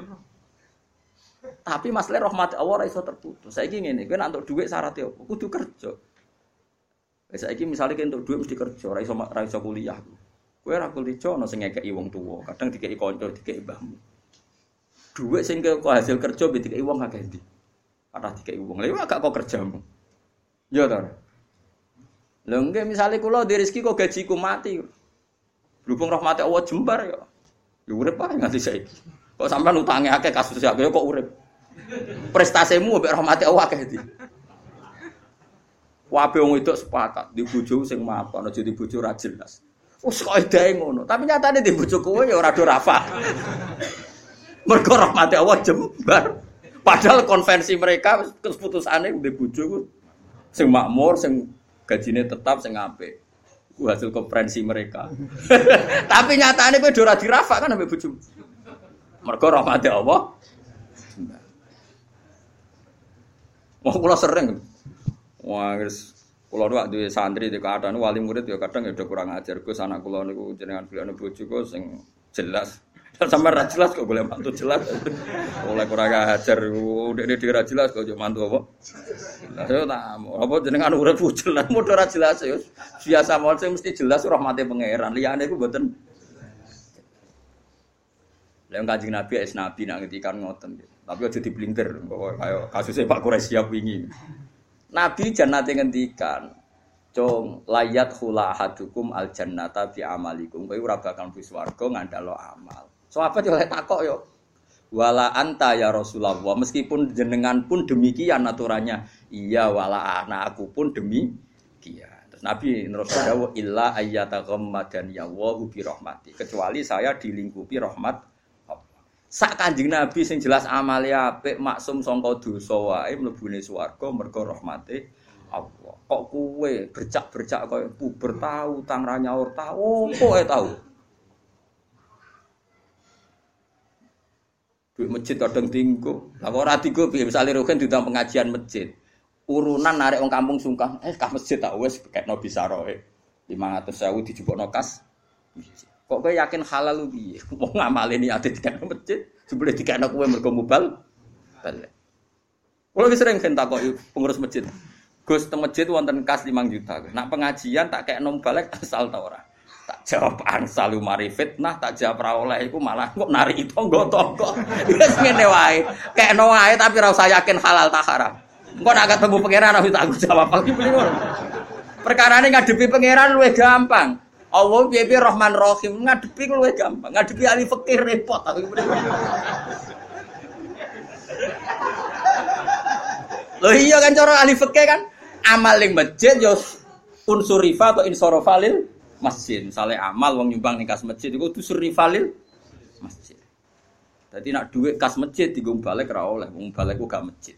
Tapi masalah rahmat Allah iso terputus. Saiki ngene, kowe nek entuk dhuwit syaratnya apa? Kudu kerja. Wis saiki misale kowe dhuwit mesti kerja, ora iso ora kuliah. Kowe ora kuliah ono sing ngekeki wong tuwa, kadang dikeki kanca, dikeki mbahmu. Dhuwit sing kok hasil kerja mbek dikeki wong akeh ndi? Ora dikeki wong. Lha agak kok kerjamu. Ya to. Lho nggih misale kula di rezeki kok gajiku mati. Berhubung rahmati Allah jembar ya. Ya urip ae nganti saiki. Kok sampean utange akeh kasus akeh kok urip. Prestasimu mbek rahmati Allah akeh di. Wabe wong itu sepakat di bojo sing mapan aja di bojo ra jelas. Wes kok edae ngono, tapi nyatane di bojo kowe ya ora do rafa. Mergo rahmati Allah jembar. Padahal konvensi mereka keputusane di bojo sing makmur, sing gajine tetap, sing apik. Ku hasil konferensi mereka. (laughs) tapi nyatane kowe ora dirafa kan ambek bojo. Mergo rahmati Allah. Wah, kula sering. Wah, guys, kula nu duwe santri di keadaan wali murid ya kadang ya udah kurang ajar. Gus anak kula niku jenengan beliau bojoku sing jelas. (laughs) Sama ra jelas kok boleh mantu jelas. Oleh kurang ajar, udah dia ra jelas kok yo mantu apa? Lah yo tak apa jenengan urip jelas, modho ra jelas yo. Biasa mawon sing mesti jelas rahmate pangeran. Liyane iku mboten Lah kanjeng Nabi es Nabi nak ngendikan ngoten. Tapi aja diblinter, kayak kasusnya Pak Quraisy wingi. Nabi jannate ngendikan, "Cung layat hula ahadukum al jannata bi amalikum." Kowe ora bakal mlebu swarga ngandalo amal. Sahabat yo takok yo. Wala anta ya Rasulullah, meskipun jenengan pun demikian aturannya. Iya wala anak aku pun demikian. Nabi terus dawuh illa ayyata ghammadan ya wa bi rahmati. Kecuali saya dilingkupi rahmat Sak Kanjeng Nabi sing jelas amale apik maksum sangka dosa wae mlebune swarga mergo rahmate Allah. Kok kuwe bercak-bercak kaya puber tau tang ra nyaur tau kok tau. Duit masjid kadang tinggu. Lah kok ora piye misale rogen diundang pengajian masjid. Urunan narik wong kampung sungkah, eh kah masjid tak wis kekno bisa roe. 500.000 dijupukno kas. Kok kowe yakin halal lu piye? (laughs) Wong ngamale niate dikene masjid, jebule dikene kowe mergo mubal. Balik. Wis sering kan takoki pengurus masjid. Gus teng masjid wonten kas 5 juta. Nak pengajian tak kek nom balik (laughs) asal ta ora. Tak jawab ansal mari fitnah, tak jawab ra oleh iku malah kok nari tangga-tangga. (laughs) Wis ngene wae. Kekno wae tapi ora usah yakin halal ta haram. Engko nak ketemu pangeran harus tanggung jawab. Perkara ini ngadepi pangeran luwih gampang. Allah piye-piye Rahman Rahim ngadepi luwih gampang. Ngadepi ahli fikih repot aku. Loh iya kan cara ahli fikih kan amal ning masjid yo unsur rifa atau insorofalil masjid. Misalnya amal wong nyumbang ning kas masjid iku unsur rifalil masjid. Jadi nak duit kas masjid digung balik ra oleh, wong balik ku gak masjid.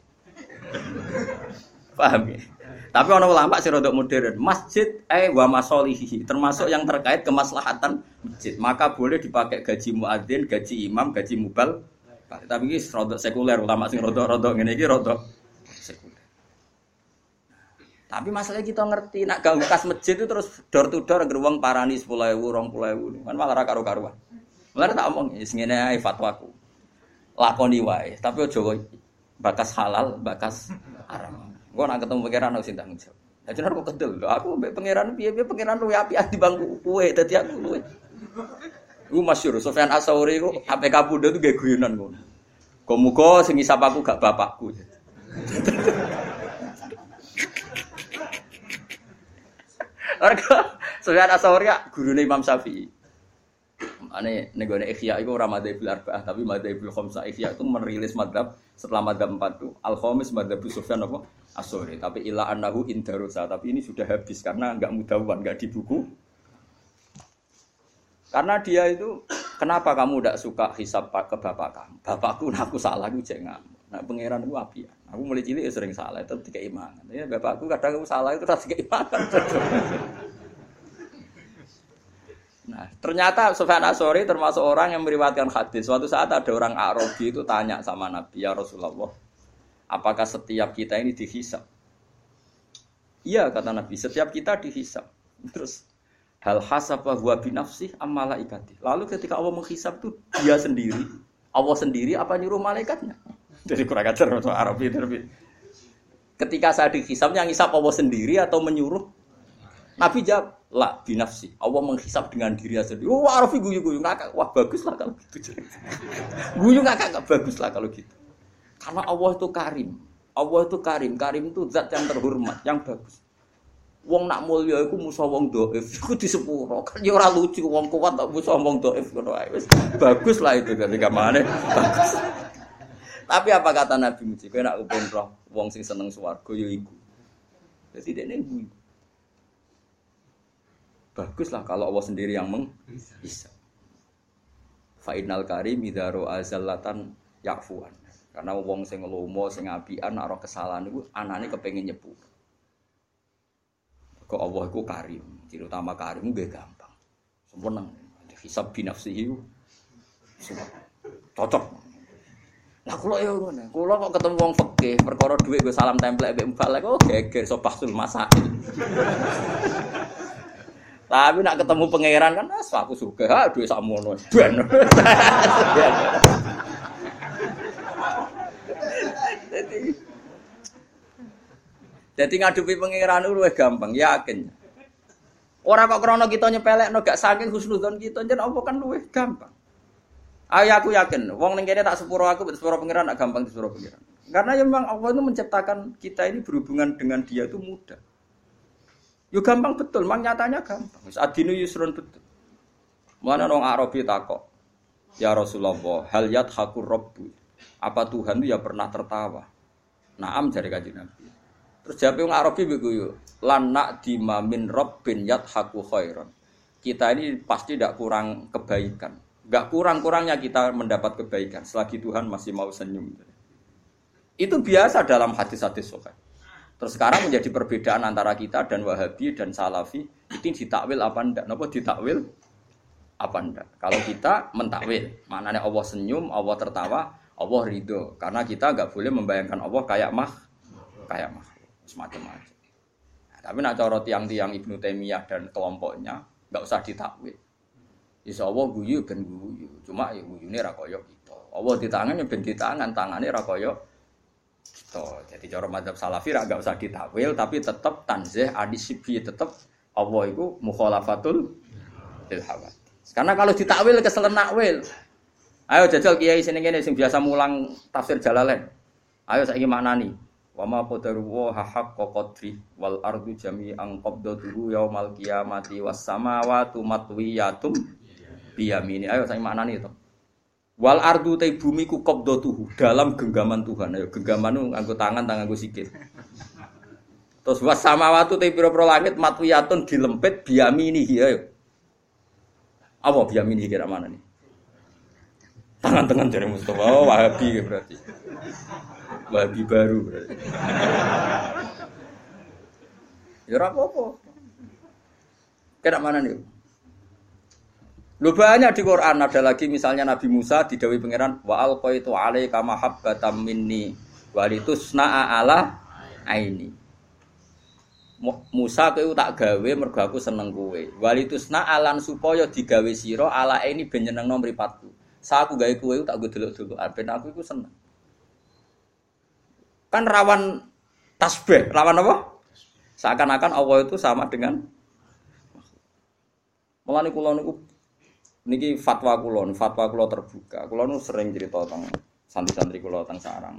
Paham ya? Tapi orang ulama sih rodok modern. Masjid eh wa masolihi termasuk yang terkait kemaslahatan masjid. Maka boleh dipakai gaji muadzin, gaji imam, gaji mubal. Tapi ini rodok sekuler ulama sih rodok-rodok ini ini sekuler. Tapi masalahnya kita ngerti, nak ganggu kas masjid itu terus door to door geruang parani sepuluh ewu, rong puluh ewu, kan malah karu karuan. Mulai tak omong, ini fatwaku, lakoni wae, tapi ojo bakas halal, bakas haram. Gue nak ketemu pangeran aku sing tanggung jawab. Ya jenenge kok kedel. Aku mbek pangeran piye-piye pangeran luwe api di bangku kue dadi aku luwe. Iku masyhur Sofyan Asauri ku ape kapundo tuh gak guyonan ngono. Kok sing isap aku gak bapakku. Mergo Sofyan Asauri gurune Imam Syafi'i. Ane negone Ikhya itu ora madzhabul arba'ah tapi madzhabul khamsah. Ikhya itu merilis madhab setelah madhab empat itu al khamis madhab Sufyan apa? Tapi ila annahu indarusa. Tapi ini sudah habis karena enggak mudawan enggak di buku. Karena dia itu kenapa kamu tidak suka hisap ke bapak kamu? Bapakku aku salah aku jangan nah pangeran aku api aku mulai cilik ya sering salah itu tiga iman ya bapakku kadang aku salah itu tiga iman Nah, ternyata Sufyan Asori termasuk orang yang meriwayatkan hadis. Suatu saat ada orang Arabi itu tanya sama Nabi, "Ya Rasulullah, apakah setiap kita ini dihisap?" Iya, kata Nabi, setiap kita dihisap. Terus hal hasaba huwa binafsih am malaikati. Lalu ketika Allah menghisap itu dia sendiri, Allah sendiri apa nyuruh malaikatnya? Jadi kurang ajar untuk Arabi terbi. Ketika saya dihisap, yang hisap Allah sendiri atau menyuruh? Nabi jawab, lah binafsi. Allah menghisap dengan diri sendiri. Oh, Arafi guyu guyu ngakak. Wah bagus lah kalau gitu. (laughs) guyu ngakak bagus lah kalau gitu. Karena Allah itu karim. Allah itu karim. Karim itu zat yang terhormat, yang bagus. Wong nak mulya iku musuh wong dhaif, iku disepuro. Kan ya ora lucu wong kuat tak musuh wong dhaif bagus lah itu ketika mana bagus. Tapi apa kata Nabi Muji? Kowe nak kepen roh wong sing seneng swarga ya iku. Jadi dene iku. Bagus lah kalau Allah sendiri yang meng bisa. Fa'inal karim idaro azallatan yakfuan. Karena wong sing lomo sing apian nak roh kesalahan iku anane kepengin nyepur. Kok Allah iku karim, ciri utama karim gue gampang. Sempurna. Hisab binafsihi cocok. Lah kula ya ngono. Kula kok ketemu wong fikih, perkara dhuwit gue salam template mbek mbak oh geger so bahsul masail. (laughs) Tapi nak ketemu pangeran kan as aku suka, ha duwe sakmono. (laughs) Ben. (laughs) Jadi Jadi ngadepi pangeran itu luwih gampang, yakin. Orang kok krono kita nyepelekno gak saking husnudzon kita jen apa kan luwih gampang. Ayo aku yakin, wong ning kene tak sepuro aku, sepuro pangeran gak gampang sepuro pangeran. Karena ya memang Allah itu menciptakan kita ini berhubungan dengan dia itu mudah. Yo gampang betul, memang nyatanya gampang. Wis adinu yusrun betul. Mana nong Arabi takok. Ya Rasulullah, hal yat hakur robbu. Apa Tuhan itu ya pernah tertawa? Naam jari kaji Nabi. Terus jawab yang Arabi begitu, lan nak dimamin robbin yat haku khairon. Kita ini pasti tidak kurang kebaikan. Gak kurang-kurangnya kita mendapat kebaikan selagi Tuhan masih mau senyum. Itu biasa dalam hadis-hadis sokai. Terus sekarang menjadi perbedaan antara kita dan Wahabi dan Salafi itu ditakwil apa ndak? Napa ditakwil apa ndak? Kalau kita mentakwil, maknanya Allah senyum, Allah tertawa, Allah ridho. Karena kita nggak boleh membayangkan Allah kayak mah, kayak mah, semacam-macam. Nah, tapi nak cara tiang-tiang Ibnu Taimiyah dan kelompoknya nggak usah ditakwil. Insya Allah guyu ben guyu, cuma ya guyune ra koyo kita. Allah di tangan ya ben di tangan, tangannya ra koyo kita. Jadi cara madzhab salafi ra gak usah ditakwil tapi tetap tanzih adisibi tetap Allah itu mukhalafatul lil hawa. Karena kalau ditakwil keselen nakwil. Ayo jajal kiai sini ngene sing biasa mulang tafsir Jalalain. Ayo saiki maknani. Wa ma qadaru wa haqqa qadri wal ardu jami'an qabdatuhu yaumal qiyamati was samawati matwiyatum biyamini. Ayo saiki maknani itu. Wal ardu te bumi ku qabdatuhu dalam genggaman Tuhan. Ayo genggaman nganggo tangan tangan nganggo sikil. Terus was samawati te pira-pira langit matwiyatun dilempit biyamini ayo. Apa biyamini kira mana nih? Tangan-tangan dari Mustafa. Oh, Wahabi berarti. Wahabi baru berarti. Ya apa-apa. Kira mana nih? Lu banyak di Quran ada lagi misalnya Nabi Musa didawi pangeran wa alqaitu alaika mahabbatan minni walitusna'a ala aini. Musa kowe tak gawe mergo aku seneng kowe. Walitusna alan supaya digawe sira ala ini ben nyenengno mripatku. Sa aku gawe kowe tak go delok-delokan ben aku iku seneng. Kan rawan tasbih, rawan apa? Seakan-akan Allah itu sama dengan Mulane kula niku niki fatwa kula, fatwa kula terbuka. Kula nu sering cerita tentang santri-santri kula tentang sarang.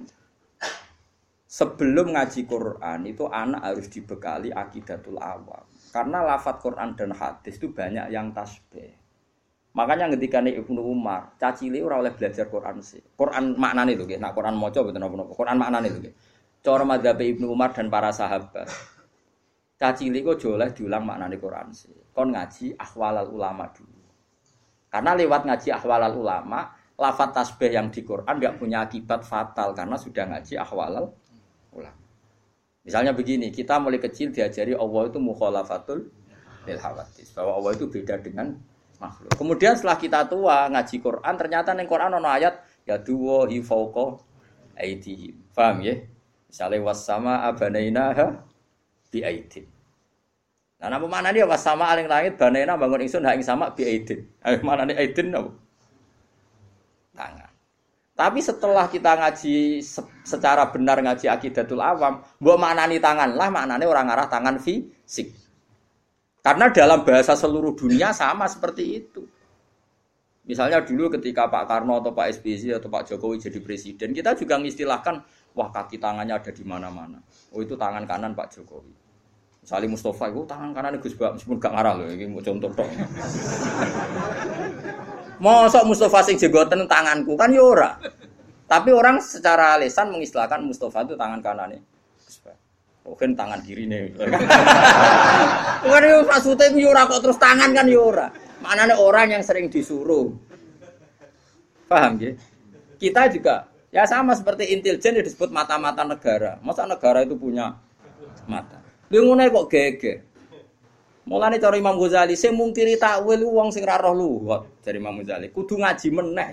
Sebelum ngaji Quran itu anak harus dibekali akidatul awam. Karena lafat Quran dan hadis itu banyak yang tasbih. Makanya ketika nih Ibnu Umar, cacile ora oleh belajar Quran sih. Quran maknane itu, nah Quran moco betul napa Quran maknane itu. Cara madzhab Ibnu Umar dan para sahabat. Cacile kok diulang maknane Quran sih. Kon ngaji ahwalal ulama dulu. Karena lewat ngaji ahwalal ulama, lafat tasbih yang di Quran nggak punya akibat fatal karena sudah ngaji ahwalal ulama. Misalnya begini, kita mulai kecil diajari Allah itu mukhalafatul lil hawadis, bahwa Allah itu beda dengan makhluk. Kemudian setelah kita tua ngaji Quran, ternyata neng Quran ono ayat ya duwo hi fauqa aidihim. Paham ya? Misalnya wasama abanainaha bi aidin. Nah, nama mana dia wasama aling langit banaina bangun ingsun ha ing sama bi aidin. Ayo mana nih aidin? Tangan. Tapi setelah kita ngaji secara benar ngaji akidatul awam, mbok maknani tangan lah maknane orang arah tangan fisik. Karena dalam bahasa seluruh dunia sama seperti itu. Misalnya dulu ketika Pak Karno atau Pak SBY atau Pak Jokowi jadi presiden, kita juga mengistilahkan, wah kaki tangannya ada di mana-mana. Oh itu tangan kanan Pak Jokowi. Salim Mustafa itu tangan kanan Gus Bak meskipun gak ngarah loh, ini mau contoh tok. Mosok Mustafa sing jenggoten tanganku kan ya ora. Tapi orang secara lisan mengistilahkan Mustafa itu tangan kanannya. Gus Bak. Mungkin tangan kiri nih. Bukan itu maksudnya itu yura kok terus tangan kan yura. Mana orang yang sering disuruh. Paham ya? Kita juga ya sama seperti intelijen disebut mata-mata negara. Masa negara itu punya mata? Lu ngono kok gege. Mulane cara Imam Ghazali, sing mungkiri takwil wong sing ra roh luwat dari Imam Ghazali. Kudu ngaji meneh.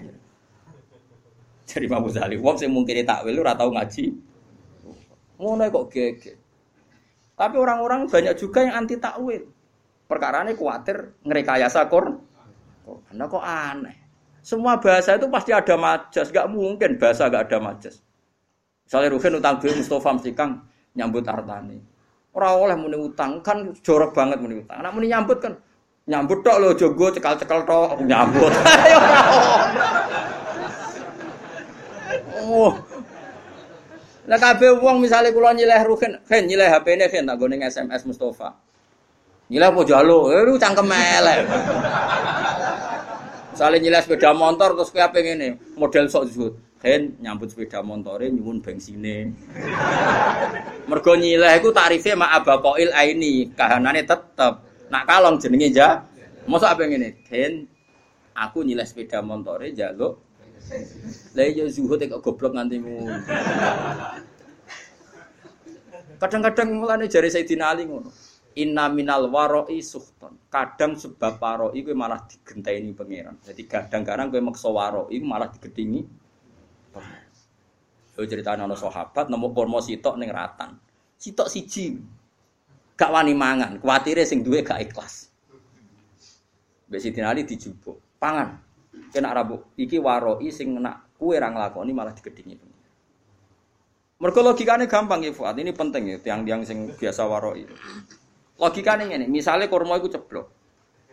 Dari Imam Ghazali, wong sing mungkiri takwil ora tau ngaji. Ngono kok gege. Tapi orang-orang banyak juga yang anti takwil. Perkara ini khawatir ngerekayasa kor. Anda kok aneh. Semua bahasa itu pasti ada majas. Gak mungkin bahasa gak ada majas. Misalnya Ruhin utang duit Mustafa mesti kang nyambut artani. Orang oleh muni utang kan jorok banget muni utang. Anak muni nyambut kan nyambut tok lo jogo cekal-cekal tok nyambut. (laughs) oh. Lah kabeh wong misale kula nyileh rugen, gen nyileh HP-ne gen tak gone SMS Mustafa. Nyileh apa jalo? Eh lu cangkem elek. Misale nyileh sepeda motor terus kowe ngene, model sok zuhud. Hen nyambut sepeda motore nyuwun bensine. (laughs) Mergo nyileh iku tarife mak abakoil aini, kahanane tetep. Nak kalong jenenge ja. Mosok apa ngene? Hen aku nyileh sepeda motore jaluk lah iya zuhud kok goblok nganti ngono. (laughs) Kadang-kadang mulane jari Sayyidina Ali ngono. Inna minal waroi suhton. Kadang sebab waroi kuwi malah digenteni pangeran. Jadi kadang-kadang kowe maksa waroi malah digedingi Yo cerita ana sahabat nemu kurma sitok ning ratan. Sitok siji. Gak wani mangan, kuwatire sing duwe gak ikhlas. Mbek Sidin Ali. Pangan. Kena rabu iki waroi sing nak kue ra nglakoni malah digedingi. Mergo logikane gampang ya Fuad. Ini penting ya tiang-tiang sing biasa waroi. Logikane ngene, misale kurma iku ceblok.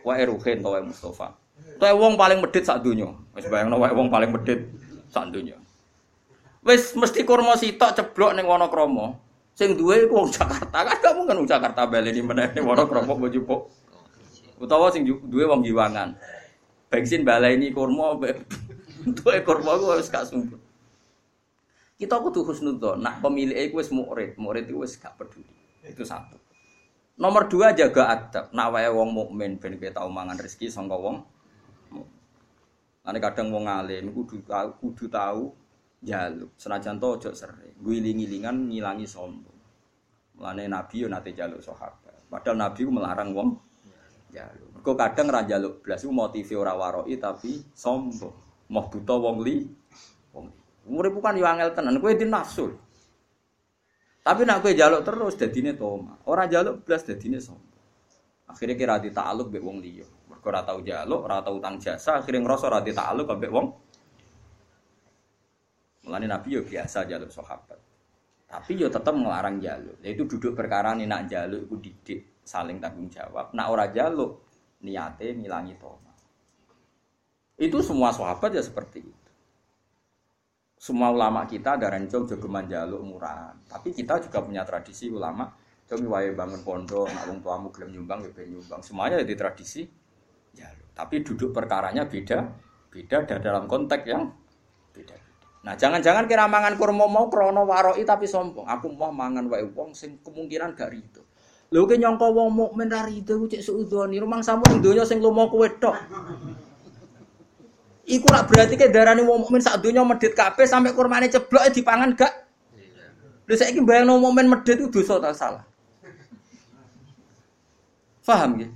Wae Ruhin to wae Mustofa. Tuh wong paling medit sak donya. Wis bayangno wae wong paling medit sak donya. Wis mesti kurma sitok ceblok ning Wonokromo. Sing duwe iku wong Jakarta. Kan gak mungkin wong Jakarta baleni meneh ning Wonokromo mbok jupuk. Utawa sing duwe wong Giwangan. Bensin baleni kurma duwe (laughs) kurma ku wis gak sumpah. Kita kudu husnudzon. Nak pemilik iku wis murid, murid iku wis gak peduli. Itu satu. Nomor dua jaga adab. Nak wae wong mukmin ben kowe tau mangan rezeki sangka wong. Ane kadang wong alim kudu kudu tahu jaluk. Senajan to ojo sering. Guling-gilingan ngilangi sombong. Mulane Nabi yo nate jaluk sahabat. Padahal Nabi melarang wong jaluk. Mergo kadang ra jaluk blas motive ora waroi tapi sombong. Mau buta wong li. Wong Urip bukan yo angel tenan, kowe di nafsu. Tapi nak kowe jaluk terus dadine toma. Ora jaluk blas dadine sombong. Akhirnya kira di ta'aluk mbek wong liya. Mergo ora tau jaluk, ora tau utang jasa, akhirnya ngrasa ora di ta'aluk mbek wong Mulane Nabi yo biasa jaluk sahabat. Tapi yo tetap ngelarang jaluk. Yaitu duduk perkara nih nak jaluk iku didik saling tanggung jawab. Nak ora jaluk niate ngilangi toma. Itu semua sahabat ya seperti itu. Semua ulama kita ada rencong jogeman jaluk murahan. Tapi kita juga punya tradisi ulama. Kami wae bangun pondok, nak wong tuamu gelem nyumbang, ya nyumbang. Semuanya jadi tradisi jaluk. Tapi duduk perkaranya beda, beda dan dalam konteks yang beda. Nah, jangan-jangan kira mangan kurma mau krono waroi tapi sombong. Aku mau mangan wae wong sing kemungkinan gak rido. Lho ki nyangka wong mukmin ra rido ku cek suudoni. Rumang samu ning donya sing lumo kowe tok. Iku rak berarti ke darani wong mukmin sak donya medhit kabeh sampai kurmane ceblok dipangan gak. Lho saiki bayangno mukmin medhit itu dosa ta salah. Faham ya?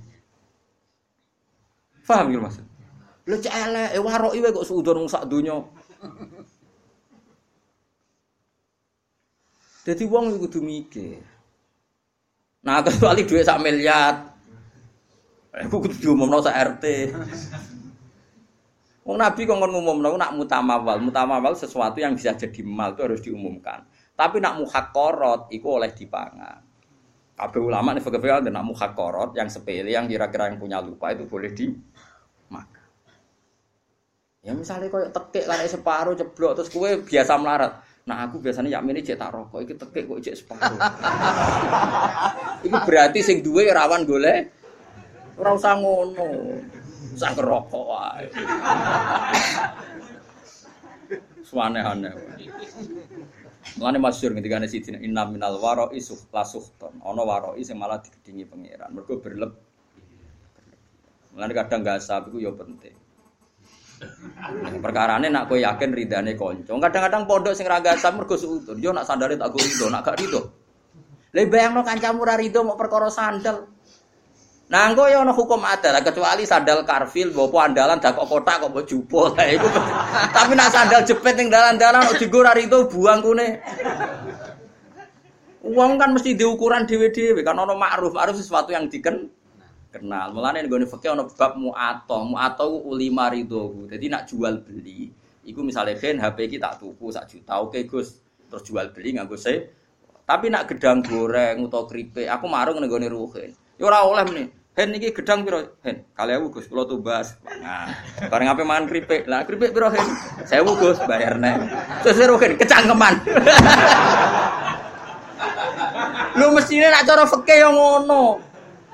Faham ya maksud? Lho cek elek, e waroi wae kok suudon sak donya. Jadi wong itu kudu mikir. Nah, kecuali duit sak miliar. Aku kudu diumumno sak RT. Wong Nabi kok ngomong nak mutamawal, mutamawal sesuatu yang bisa jadi mal itu harus diumumkan. Tapi nak muhakorot itu oleh dipangan. Kabeh ulama nih fakir ada nak muhakorot yang sepele yang kira-kira yang punya lupa itu boleh di makan. Ya misalnya kau tekek lah separuh ceblok terus kue biasa melarat. Nah aku biasanya yakmine cek tak rokok, iki tekek kok cek separuh. (laughs) Iku berarti sing duwe rawan golek ora usah ngono. Usah ngerokok wae. (laughs) Suane-ane. Mulane masyhur ketika ana sidina inna minal wara'i la suhton. Ana wara'i sing malah digedingi pangeran. Mergo berleb. Mulane kadang gasab iku ya penting. Perkara ini nak kowe yakin ridane kanca. Kadang-kadang pondok sing ra gasab mergo suudon. Yo nak sandale tak go rido, nak gak rido. Lah bayangno kancamu ra rido mau perkara sandal. Nah, engko ya ana hukum adat kecuali sandal karfil bopo andalan dak kok kotak kok jupo. Lah iku. (laughs) Tapi nak sandal jepit ning dalan-dalan kok digo ra rido buang kune. Uang kan mesti diukuran dewe-dewe kan ono ma'ruf, ma'ruf sesuatu yang diken kenal. Mulane nggone fikih ana bab mu'ato. Mu'ato ku ulima ridho. Jadi nak jual beli, iku misalnya gen HP iki tak tuku sak juta. Oke Gus, terus jual beli nganggo se. Tapi nak gedang goreng utawa keripik, aku marung ning gone ruhin. Ya ora oleh meneh. Hen iki gedang piro? Hen, kali aku Gus kula tumbas. Nah, bareng ape mangan keripik. Lah keripik piro hen? 1000 Gus bayarne. Terus ruhin kecangkeman. (laughs) Lu mestine nak cara fikih yo ngono.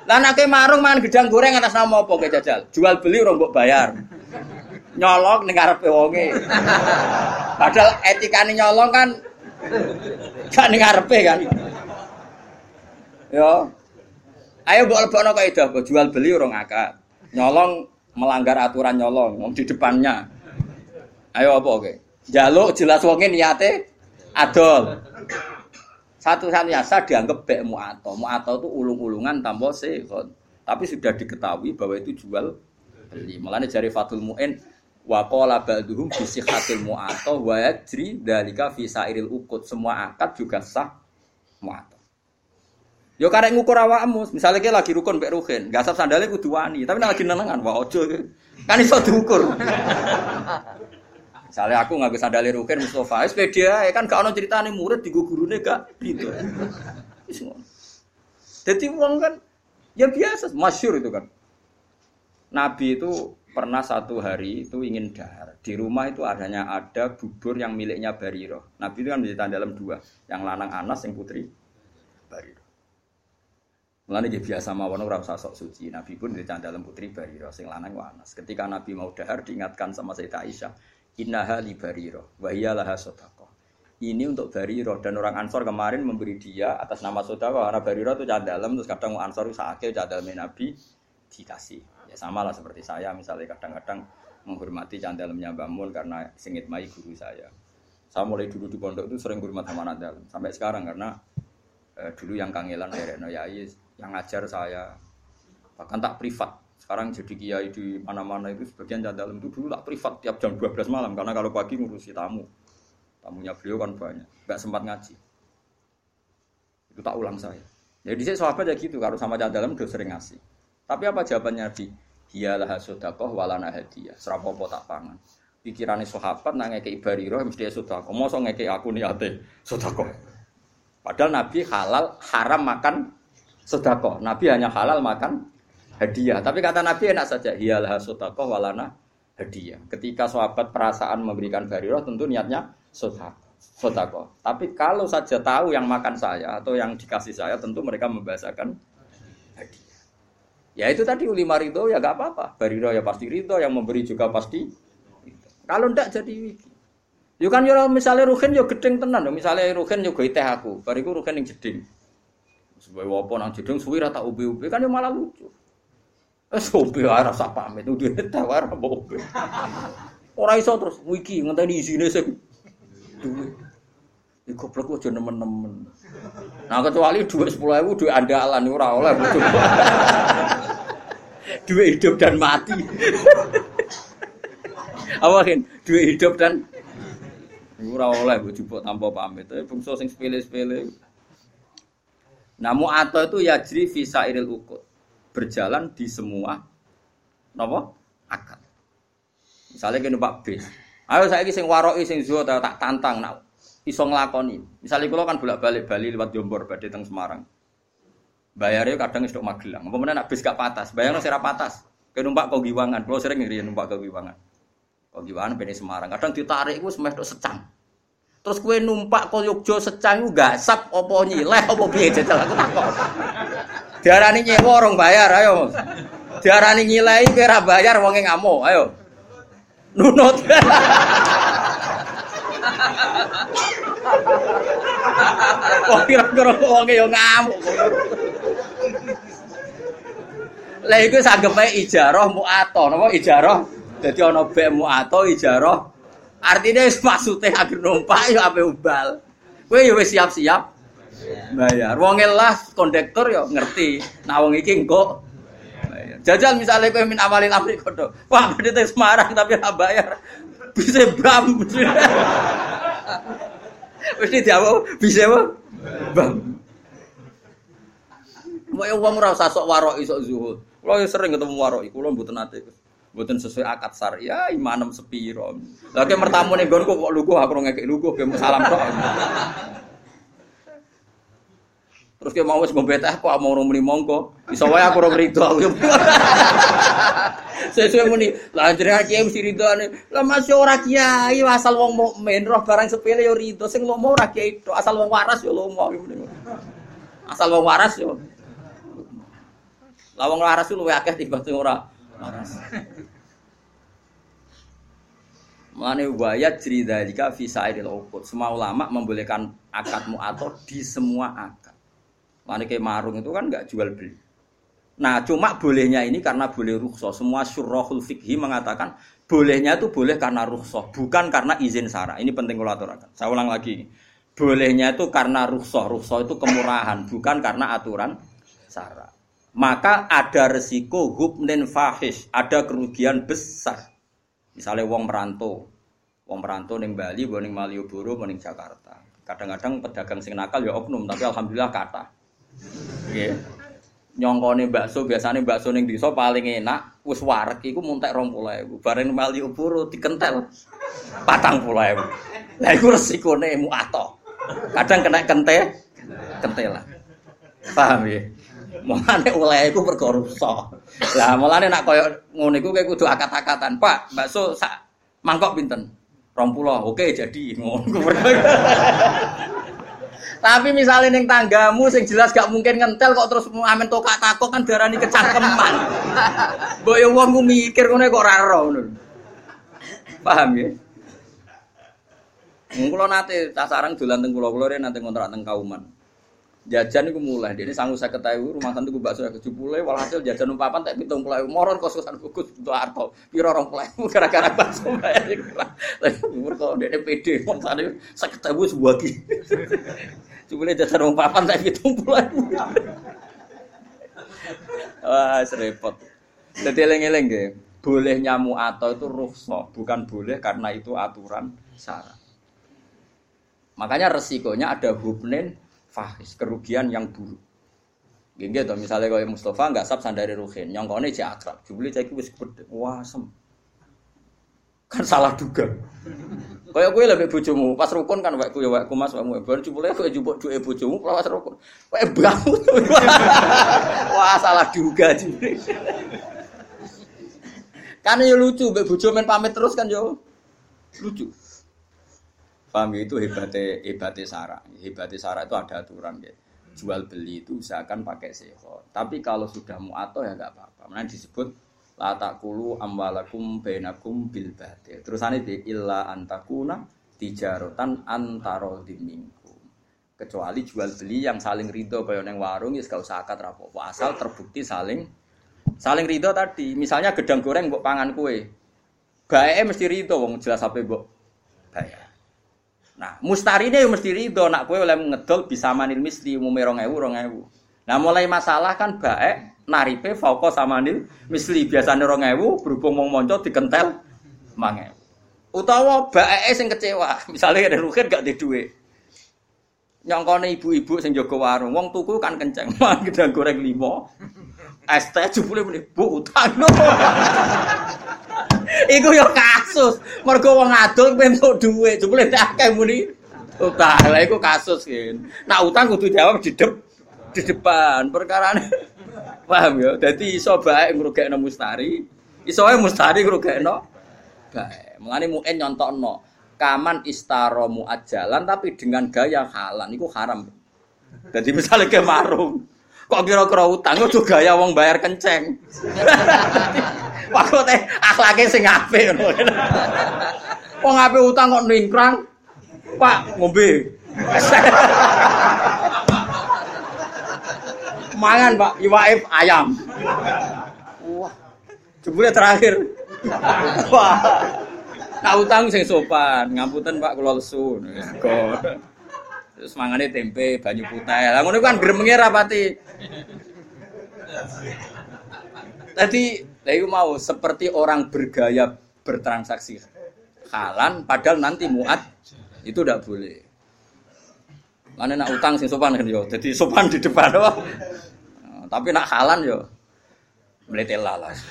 Lah nek marung mangan gedang goreng atas nama apa ke jajal? Jual beli orang mbok bayar. Nyolong ning ngarepe wonge. Padahal etikane nyolong kan gak ning kan. Yo. Ayo mbok lebokno kaidah mbok jual beli orang akad. Nyolong melanggar aturan nyolong wong di depannya. Ayo apa oke? Jaluk jelas wonge niate adol. Satu-satunya sah dianggap bek mu'ato. Mu'ato itu ulung-ulungan tanpa sehon. Tapi sudah diketahui bahwa itu jual beli. Malah jari Fatul Mu'in wa qala ba'duhum bi sihhatil mu'ato wa dalika fi sairil ukut. Semua akad juga sah mu'ato. Yo karek ngukur awakmu, misalnya kita lagi rukun mbek ruhin, gasap sandalnya kudu wani, tapi nek lagi nenengan, wah ojo kan iso diukur. Misalnya aku nggak bisa dalil rukin Mustafa, sepeda ya kan gak ono ceritane murid di gurune gak gitu. Jadi uang kan ya biasa, masyur itu kan. Nabi itu pernah satu hari itu ingin dahar. Di rumah itu adanya ada bubur yang miliknya Bariro. Nabi itu kan menceritakan dalam dua, yang lanang Anas, yang putri Bariro. Mulane dia biasa mawon ora usah sok suci. Nabi pun diceritakan dalam putri Bariro, sing lanang Anas. Ketika Nabi mau dahar diingatkan sama Sayyidah Aisyah, Innaha li bariro wa laha sodakoh. Ini untuk bariro dan orang Ansor kemarin memberi dia atas nama sodakoh karena bariro itu dalam terus kadang Ansor sakit cadal Nabi dikasih. Ya sama lah seperti saya misalnya kadang-kadang menghormati candalemnya Bamun karena singit mai guru saya. Saya mulai dulu di pondok itu sering hormat sama Nadal sampai sekarang karena eh, dulu yang kangelan Reno Yai yang ngajar saya bahkan tak privat sekarang jadi kiai di mana-mana itu sebagian dalam itu dulu tak privat tiap jam 12 malam karena kalau pagi ngurusi tamu. Tamunya beliau kan banyak, nggak sempat ngaji. Itu tak ulang saya. Jadi saya sahabat ya gitu, kalau sama dalam udah sering ngasih. Tapi apa jawabannya Nabi? Dialah sodakoh walana hadiah. Serapopo tak pangan. Pikirannya sahabat nang ngeke ibariro mesti sodakoh. Mosok ngeke aku niate sodakoh. Padahal Nabi halal haram makan sodakoh. Nabi hanya halal makan hadiah. Tapi kata Nabi enak saja, hiyalah sodakoh walana hadiah. Ketika sahabat perasaan memberikan bariroh, tentu niatnya sodakoh. Tapi kalau saja tahu yang makan saya atau yang dikasih saya, tentu mereka membahasakan hadiah. Ya itu tadi ulima ridho ya gak apa-apa. Bariroh ya pasti ridho, yang memberi juga pasti. Kalau ndak jadi. Yo kan yo misalnya rugen yo gedeng tenan, misalnya rugen yo teh aku, bariku rugen yang jeding. Sebagai wapon nang jeding suwi rata ubi-ubi kan yo malah lucu. Wes opo ora usah pamit, udah tawar opo. Ora iso terus wiki ngenteni isine sing duwe. Iku goblok aja nemen-nemen. Nah kecuali duit 10.000 duit andalan ora oleh (laughs) duit hidup dan mati. (laughs) Apa kan? Duit hidup dan ora oleh bojo tanpa pamit. Tapi bungsu sing sepele-sepele. Namu atau itu yajri visa iril ukut berjalan di semua nopo akad. Misalnya kene Pak bis. Ayo saya sing waroi sing zuhud tak tantang nak iso nglakoni. Misalnya kalau kan bolak-balik Bali lewat Jombor badhe teng Semarang. Bayarnya kadang istok Magelang. Apa meneh nak bis gak patas, bayarnya sira patas. Ke numpak kau giwangan, kalau sering ngiri numpak kau giwangan. Kau giwangan bene Semarang. Kadang ditarik semeh tok secang. Terus kue numpak ke Yogyo secang gasap apa nyileh apa piye jajal aku takon. Diarani nyewa orang bayar ayo. Diarani nyilai kira bayar wonge ngamuk ayo. Nunut. Kok kira-kira wonge yo ngamuk. Lah iku sanggepe ijarah muato, napa ijarah? Dadi ana bek muato ijarah. Artinya maksude agar numpak ya ape ubal. Ya wis siap-siap bayar. Wong lah kondektor ya ngerti. Nah wong iki engko bayar. Jajal misalnya kowe min amalin amri kodo. Wah, (laughs) bedete Semarang tapi ora bayar. Bisa bam. (laughs) Wis diawo bisa apa? Bam. Mau yang uang rasa sok warok isok zuhud. Kalau yang sering ketemu warok, kulo mboten nate. Mboten sesuai akad sar. Ya imanem sepiro. Lagi mertamu nih gonku kok lugu aku ngekek lugu ke salam tok. Terus dia mau wis ngombe teh kok mau muni mongko. Iso wae aku ora rido. (laughs) Sesuai muni, lah jenengan kiai mesti ridone. Lah masih ora kiai asal wong mukmin roh barang sepele yo rido. Sing lomo ora kiai tok, asal wong waras yo lomo. Asal wong waras yo. Lah wong waras ku luwih akeh timbang sing ora waras. Mengenai wayat cerita jika visa idil ukut. Semua ulama membolehkan akad mu'ator di semua akad. Mengenai kayak marung itu kan nggak jual beli. Nah, cuma bolehnya ini karena boleh rukhsah. Semua syurrahul fikhi mengatakan bolehnya itu boleh karena rukhsah, bukan karena izin sara. Ini penting kalau aturakan. Saya ulang lagi. Bolehnya itu karena rukhsah. Rukhsah itu kemurahan, bukan karena aturan sara maka ada resiko hubnen fahish, ada kerugian besar. Misalnya wong merantau, wong merantau neng Bali, neng Malioboro, neng Jakarta. Kadang-kadang pedagang sing nakal ya oknum, tapi alhamdulillah kata. Yeah. Nyongkone bakso biasanya bakso ning desa paling enak wis wareg iku muntek 20.000. Bareng Malioboro dikentel 40.000. Lah iku resikone muato. Kadang kena kente kentelan. Paham ya? Mulane oleh iku perkara rusak. Lah mulane nak koyo ngono iku kowe kudu akat-akatan. Pak, bakso sak mangkok pinten? 20. Oke, jadi ngono. Tapi misalnya neng tanggamu sing jelas gak mungkin ngentel kok terus amen tokak takok kan darani kecangkeman. (laughs) Mbok yo wong mikir ngono kok ora ngono. Paham ya? Mung kula nate sarang dolan teng kula-kula nate ngontrak teng Kauman. Jajan itu mulai. Ini sanggup saya ketahui rumah santu gue bakso tujuh puluh walhasil jajan numpapan tak hitung mulai moron kosusan kukus untuk arto. Piro orang mulai (laughs) gara-gara bakso bayar lagi umur kalau dia pd mau tadi saya ketahui sebuah ki cuma (laughs) jajan numpapan tak hitung mulai (laughs) wah serempet jadi eleng-eleng deh boleh nyamu atau itu rukhsah bukan boleh karena itu aturan syarat. Makanya resikonya ada hubnen fahis, kerugian yang buruk. Gini gitu, misalnya kalau Mustafa nggak sab sandari ruhin, yang kau ini akrab, jubli cek wis wah sem, kan salah duga. Kayak gue lebih bujumu, pas rukun kan wakku ya wakku mas wakmu, baru jubli gue jubuk dua bujumu, pas rukun, kayak bangun, (laughs) wah salah duga jubli. kan ya lucu, bujo main pamit terus kan yo lucu. Paham ya? itu hebatnya hebatnya Sarah. Hebatnya Sarah itu ada aturan ya. Jual beli itu usahakan pakai seho. Tapi kalau sudah muato ya nggak apa-apa. Mana disebut la takulu amwalakum bainakum bil batil. Terusane di illa antakuna tijarotan antaro dimingkum. Kecuali jual beli yang saling ridho kaya neng warung ya gak usah akad rapopo. Asal terbukti saling saling ridho tadi. Misalnya gedang goreng mbok pangan kue. Bae mesti ridho wong jelas mbok bayar. Nah, mustarine yo mesti ridho nak kowe oleh ngedol bisa manil misli umume 2000 2000. Nah, mulai masalah kan baik naripe fauqa samanil misli biasane 2000 berhubung mau monco dikentel mange. Utawa baeke sing kecewa, (laughs) misalnya ada rugen gak di. Nyongkone ibu-ibu sing jaga warung, wong tuku kan kenceng, (laughs) man gedang goreng limo. Es teh muni, "Bu, utang." (laughs) Iku yo kasus. Mergo wong adol entuk dhuwit, jebule tak akeh muni utang. Lah iku kasus kan. Nak utang kudu jawab di dep di depan perkarane. (laughs) Paham ya? Dadi iso bae ngrugekno mustari, iso wae mustari ngrugekno bae. Mulane muen nyontokno. kaman istaromu ajalan tapi dengan gaya halan itu haram. Jadi misalnya ke marung, kok kira-kira utang itu gaya wong bayar kenceng. (laughs) Teh akhlaknya sing apik ngono. Wong apik utang kok ningkrang. Pak ngombe. Mangan Pak, iwaif ayam. Wah. Jebule terakhir. Wah. Nah utang sing sopan, ngapunten Pak kula lesu. Terus mangane tempe, banyu putih. Lah ngono kan gremenge rapati. Tadi, saya mau seperti orang bergaya bertransaksi halan, padahal nanti muat itu tidak boleh. Mana nak utang sing sopan kan yo, jadi sopan di depan wah. Tapi nak halan yo, melete lalas.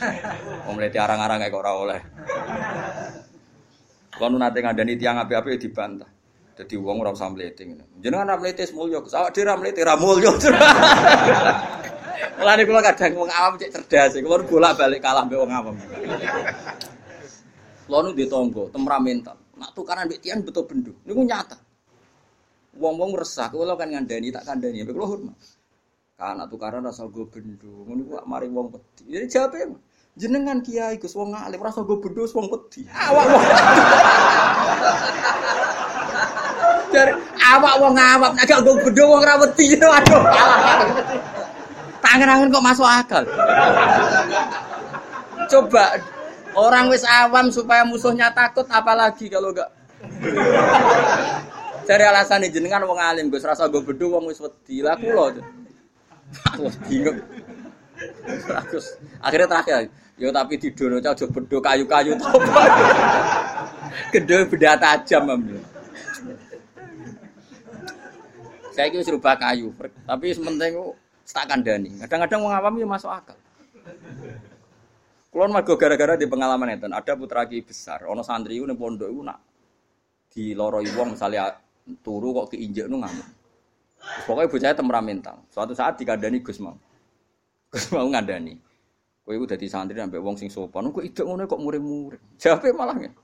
Mau melete arang-arang kayak ora oleh. Kalau nanti ngadani tiang api-api dibantah. Jadi uang orang mlete ngene. Jenengan ra mlete semulya, awak dhewe ra mlete ra. (laughs) Mulane kula kadang wong awam cek cerdas, kula bolak-balik kalah mbek wong awam. Kula nu di tangga, temperamental. Nak tukaran mbek tiang betul bendo. Niku nyata. Wong-wong resah, kula kan ngandani tak kandani, kula hormat. Kana tukaran rasa go bendo. Ngono ku mari wong wedi. Jadi jawabe jenengan kiai Gus wong alim rasa go bendo wong wedi. Awak wong. Dari awak wong awak nek gak go bendo wong ra wedi. Waduh. Tangan-tangan kok masuk akal. Coba orang wis awam supaya musuhnya takut apalagi kalau enggak Cari alasan jenengan wong alim Gus rasa go bedo wong wis wedi. Lah kula. Aku bingung. Terus akhirnya terakhir, yo tapi tidur aja aja bedo kayu-kayu to. Gede beda tajam ambil. Saya kira serba kayu, tapi sementing tak kandani. Kadang-kadang wong awam yo masuk akal. Kulon mergo gara-gara di pengalaman itu, ada putra ki besar, ono santri itu pondok itu nak di loroi wong misalnya turu kok keinjek nu ngamuk. Pokoknya bocahnya temperamental. Suatu saat dikandani Gus mau, Gus mau ngandani. Kowe iku dadi santri sampai wong sing sopan, kok ide ngono kok murid-murid. Jawabe malah nggak.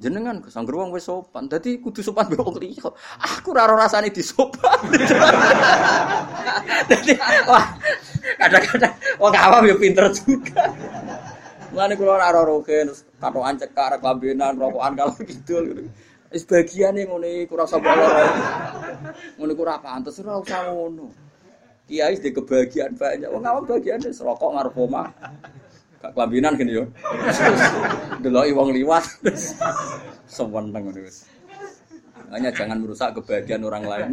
Jenengan Gus angger wong wis sopan, dadi kudu sopan mbek wong. Aku ora rasane disopan. (laughs) Dadi wah kadang-kadang wong awam ya pinter juga. Mulane kula ora ora roke terus katokan cekak kelambenan rokokan kalau gitu. Wis bagiane ngono iku ora usah bolor. Ngono iku ora pantes ora usah ngono. Kiai di kebahagiaan banyak. Wong awam bagiane rokok ngarep. Gak kelambinan gini yo. Deloki wong liwat. Seweneng ngono. Hanya jangan merusak kebahagiaan orang lain.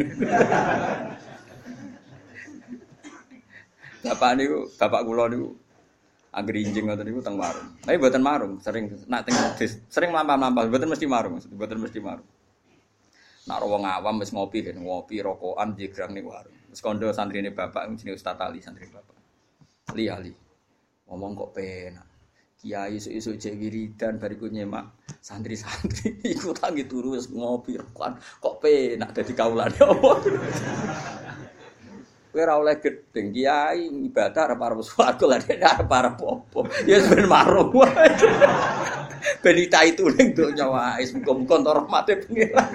bapak niku, bapak kula niku Angger injing ngoten niku teng warung. Tapi mboten marung, sering nak teng sering mlampah-mlampah, mboten mesti marung, mboten mesti marung. Nak wong awam wis ngopi kan, ngopi rokokan jegrang ning warung. Wis kondo santrine bapak jenenge Ustaz Ali santri bapak. Li Ali. Ngomong kok penak. Kiai isu-isu cek wiridan bariku nyemak santri-santri (laughs) iku tangi turu ngopi rokokan kok penak dadi kaulane apa. (laughs) Kowe ora oleh gedeng kiai ibadah arep arep swarga dene arep arep apa. Ya ben marung wae. (laughs) Ben itu ning donya wae muga-muga entuk rahmate pengiran.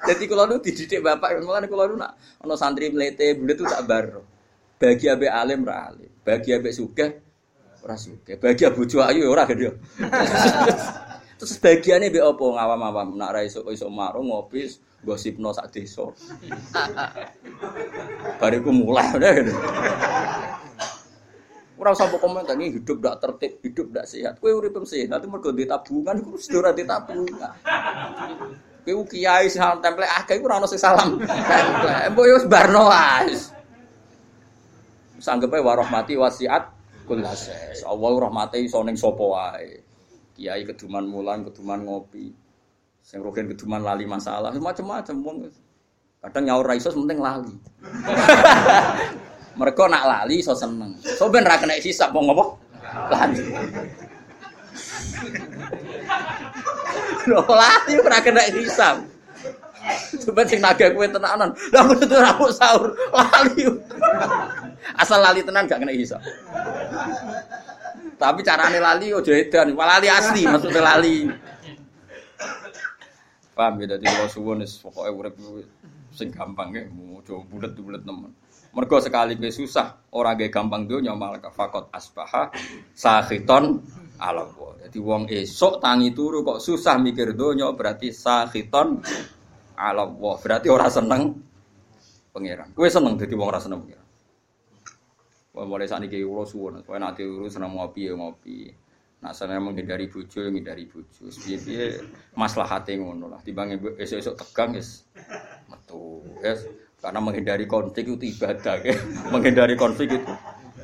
Jadi kalau nu dididik bapak, kalau nu nak ono santri melete, bule itu tak baro. Bagi abe alim ra alim, bagi abe sugih ora sugih, bagi bojo ayu ora gede. (laughs) Terus bagiannya be opo ngawam-awam nak ra iso iso marung ngopi gosipno sak desa. Bariku mulai udah (laughs) gitu. Ora usah komentar ini hidup ndak tertib, hidup ndak sehat. Kowe urip sehat mergo di tabungan iku wis ora di tabungan. Kowe kiai sing template akeh iku ora ono sing salam. (laughs) Template. Mbok yo barno wae. Sanggepe warahmati wasiat kullases. Allah rahmate iso ning sapa wae. Kiai keduman mulan, keduman ngopi. Sing rogen keduman lali masalah, macam-macam wong. Kadang nyaur ra iso penting lali. (laughs) Mereka nak lali iso seneng. So ben ra kena hisab wong apa? Lali. (laughs) Lho lali ora kena hisab. Coba sing naga kue tenanan. Aku tuh rambut sahur lali. Asal lali tenan gak kena hisab. Tapi carane lali ojo edan, lali asli maksudnya lali. Paham ya dadi kula suwun wis pokoke urip sing gampang ya, ojo bulet-bulet nemen. Mergo sekali kowe susah, ora ge gampang donya malah fakot asbaha sakhiton ala Allah. Jadi wong esok tangi turu kok susah mikir donya berarti sakhiton ala Allah. Berarti ora seneng pangeran. Kowe seneng dadi wong ora seneng pangeran. Mulai saat ini kula suwun, kowe nanti urus seneng ngopi ya ngopi. Nah, saya menghindari bojo, menghindari bojo. Piye-piye maslahate ngono lah. Timbang esuk-esuk tegang wis metu. Yes. Karena menghindari konflik itu ibadah, ya. (laughs) menghindari konflik itu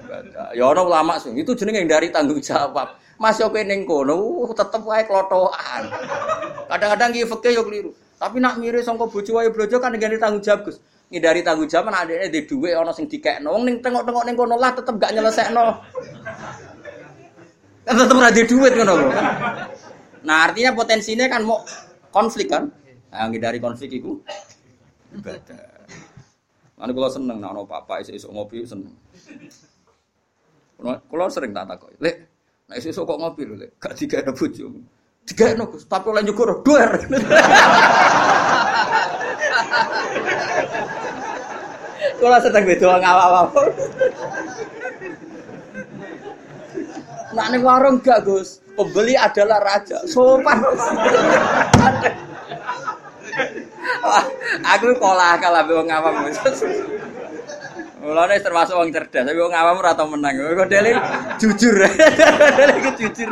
ibadah. Ya ana ulama sing itu jenenge menghindari tanggung jawab. Mas yo ning kono uh, tetep wae klotokan. (laughs) Kadang-kadang ki fikih yo keliru. Tapi nak mirip sangka bojo wae brojo kan ngene tanggung jawab, Gus. Ngindari tanggung jawab ana adekne di dhuwit ana sing dikekno. Wong ning tengok-tengok ning kono lah tetep gak nyelesekno. Kan tetep ora duit ngono lho. Nah, artinya potensinya kan mau konflik kan. Nah, ngindari konflik itu ibadah. Kalau seneng, nah, papa isu-isu ngopi seneng. Kalau sering tak takut, lek, nah isu-isu kok ngopi lho, lek, gak tiga ada bojo. Tiga gus, tapi oleh nyukur dua. (laughs) Kalau sedang beda ngawak-ngawak. Nak warung gak, Gus. Pembeli adalah raja. Sopan. Aku pola akal ambek wong awam. Mulane termasuk wong cerdas, tapi wong awam ora menang. Kok dele jujur. (laughs) Dele jujur.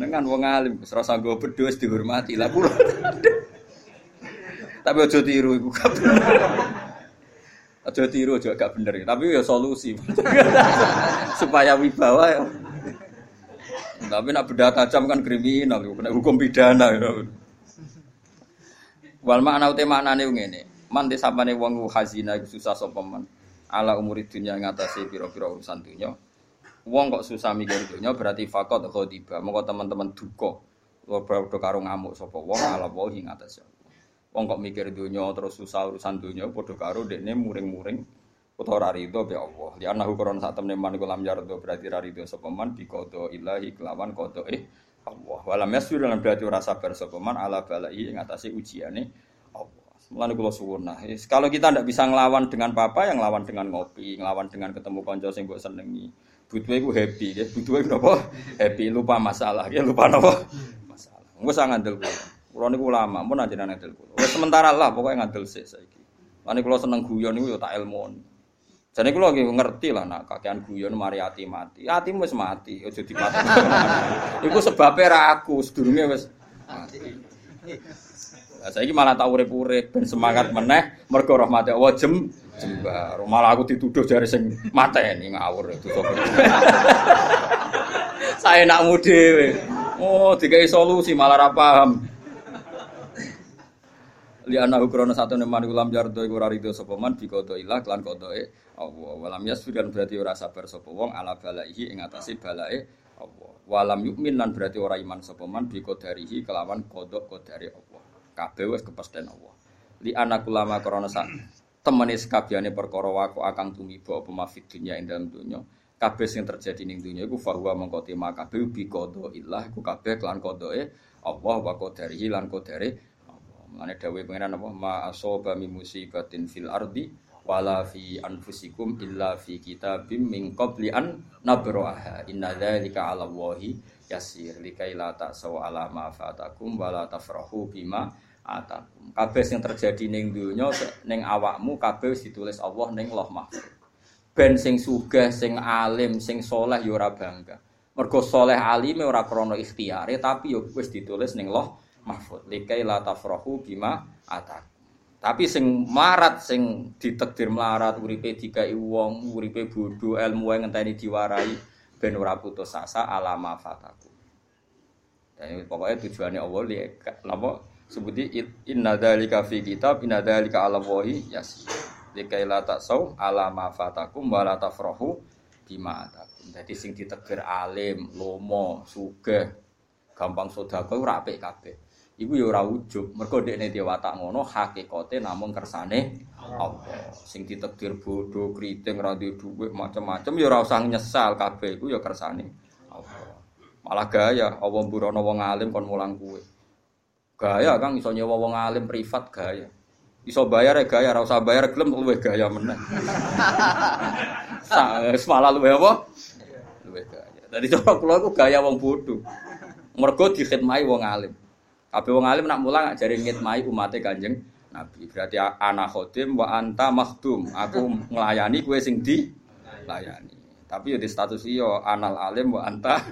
Jenengan wong alim, wis rasa nggo bedhos dihormati. Lah kula. Tapi aja tiru iku gak bener. Aja tiru aja gak bener, tapi ya solusi. (laughs) Supaya wibawa ya. Tapi nak beda tajam kan kriminal, kena hukum pidana. Ya. Wal makna uti maknane ngene. Man desapane wong hazina susah sapa man. Ala umuri dunya ngatasi pira-pira urusan dunya. Wong kok susah mikir dunya berarti fakot ghadiba. Monggo teman-teman duka. Padha karo ngamuk sapa wong ala wahi ngatasi. Wong kok mikir dunya terus susah urusan dunya padha karo dekne muring-muring utawa ora rido be Allah. Li anahu koron sak temne man iku lam yardo berarti ora rido sapa man qada ilahi kelawan qada eh Allah. Walam yasir lan berarti ora sabar sapa man ala balai ing atase ujiane Allah. Mulane kula suwun nah, kalau kita ndak bisa nglawan dengan papa yang nglawan dengan ngopi, nglawan dengan ketemu kanca sing mbok senengi. Butuhe iku happy, ya. Butuhe napa? Happy lupa masalah, ya lupa napa? Masalah. Wes ngandel kula. Kula niku ulama, mun anjenengan ngandel kula. Wes sementara lah pokoknya ngandel sik saiki. Lan kula seneng guyon niku ya tak ilmu. Jadi kalau lagi ngerti lah nak kakean guyon mari hati mati. Hatimu wis mati, aja dipati. (laughs) Iku sebabnya ra aku sedurunge wis mati. Lah saiki malah tak urip-urip ben semangat meneh mergo rahmate Allah jem jembar. Malah aku dituduh dari sing mateni ngawur itu. Saya nak dhewe. Oh, dikai solusi malah ra paham. Li ana satu neman ulam jardo iku rido sapa man qada ilah lan qadae Allah. Walam yasfir kan berarti ora sabar sapa wong ala balaihi ing atase balae Allah. Walam yukmin lan berarti ora iman sapa man bi qadarihi kelawan kodok qadari Allah. Kabeh wis kepesten Allah. Li anak ulama krana sak temene sekabehane perkara wako akang tumiba apa mafid dunya ing dalam dunya. Kabeh sing terjadi ning dunya iku fahuwa mengko tema kabeh bi ilah iku kabeh kelan qadae Allah wa qadarihi lan qadare Allah. Mane dawuh pengenan apa ma asaba mi musibatin fil ardi wala fi anfusikum illa fi kitabim min qabli an nabraha inna dzalika 'ala Allahi yasir likai la ta'saw 'ala ma fatakum wala tafrahu bima atakum. Kabeh sing terjadi ning donya ning awakmu kabeh ditulis Allah ning Loh Mahfuz. Ben sing sugih sing alim sing soleh ya ora bangga. Mergo soleh alime ora krana ikhtiyare tapi ya wis ditulis ning Loh Mahfuz. Likai la tafrahu bima atakum. Tapi sing marat sing ditekdir melarat uripe dikai wong, uripe bodho, ilmu ngenteni diwarai ben ora putus asa alama fataku. Dan pokoknya tujuannya Allah li napa sebuti inna dzalika fi kitab inna dzalika ala wahi yas. Likai la taksau alama fatakum wa la tafrahu bima atakum. Jadi sing ditegir alim, lomo, sugih, gampang sedekah ora apik kabeh. iku ya ora ujug mergo dekne dhewe watak ngono hakikate namung kersane Allah sing ditakdir bodho kriting ra duwe dhuwit macam-macam ya ora usah nyesal kabeh iku ya kersane Allah Malah gaya, Allah burono wong alim kon mulang kue. Gaya kang iso nyewa wong alim privat gaya. Iso bayar ya gaya, ora usah bayar gelem luwih gaya meneh. (laughs) Sa malah luwih apa? Luwih gaya. Dadi cara kula iku gaya wong bodoh. Mergo dikhidmati wong alim. Kabeh wong alim nak mulang jare ngitmai umate Kanjeng Nabi. Berarti ana khodim wa anta makhdum. Aku nglayani kowe sing di layani. Tapi ya di status iyo anal alim wa anta.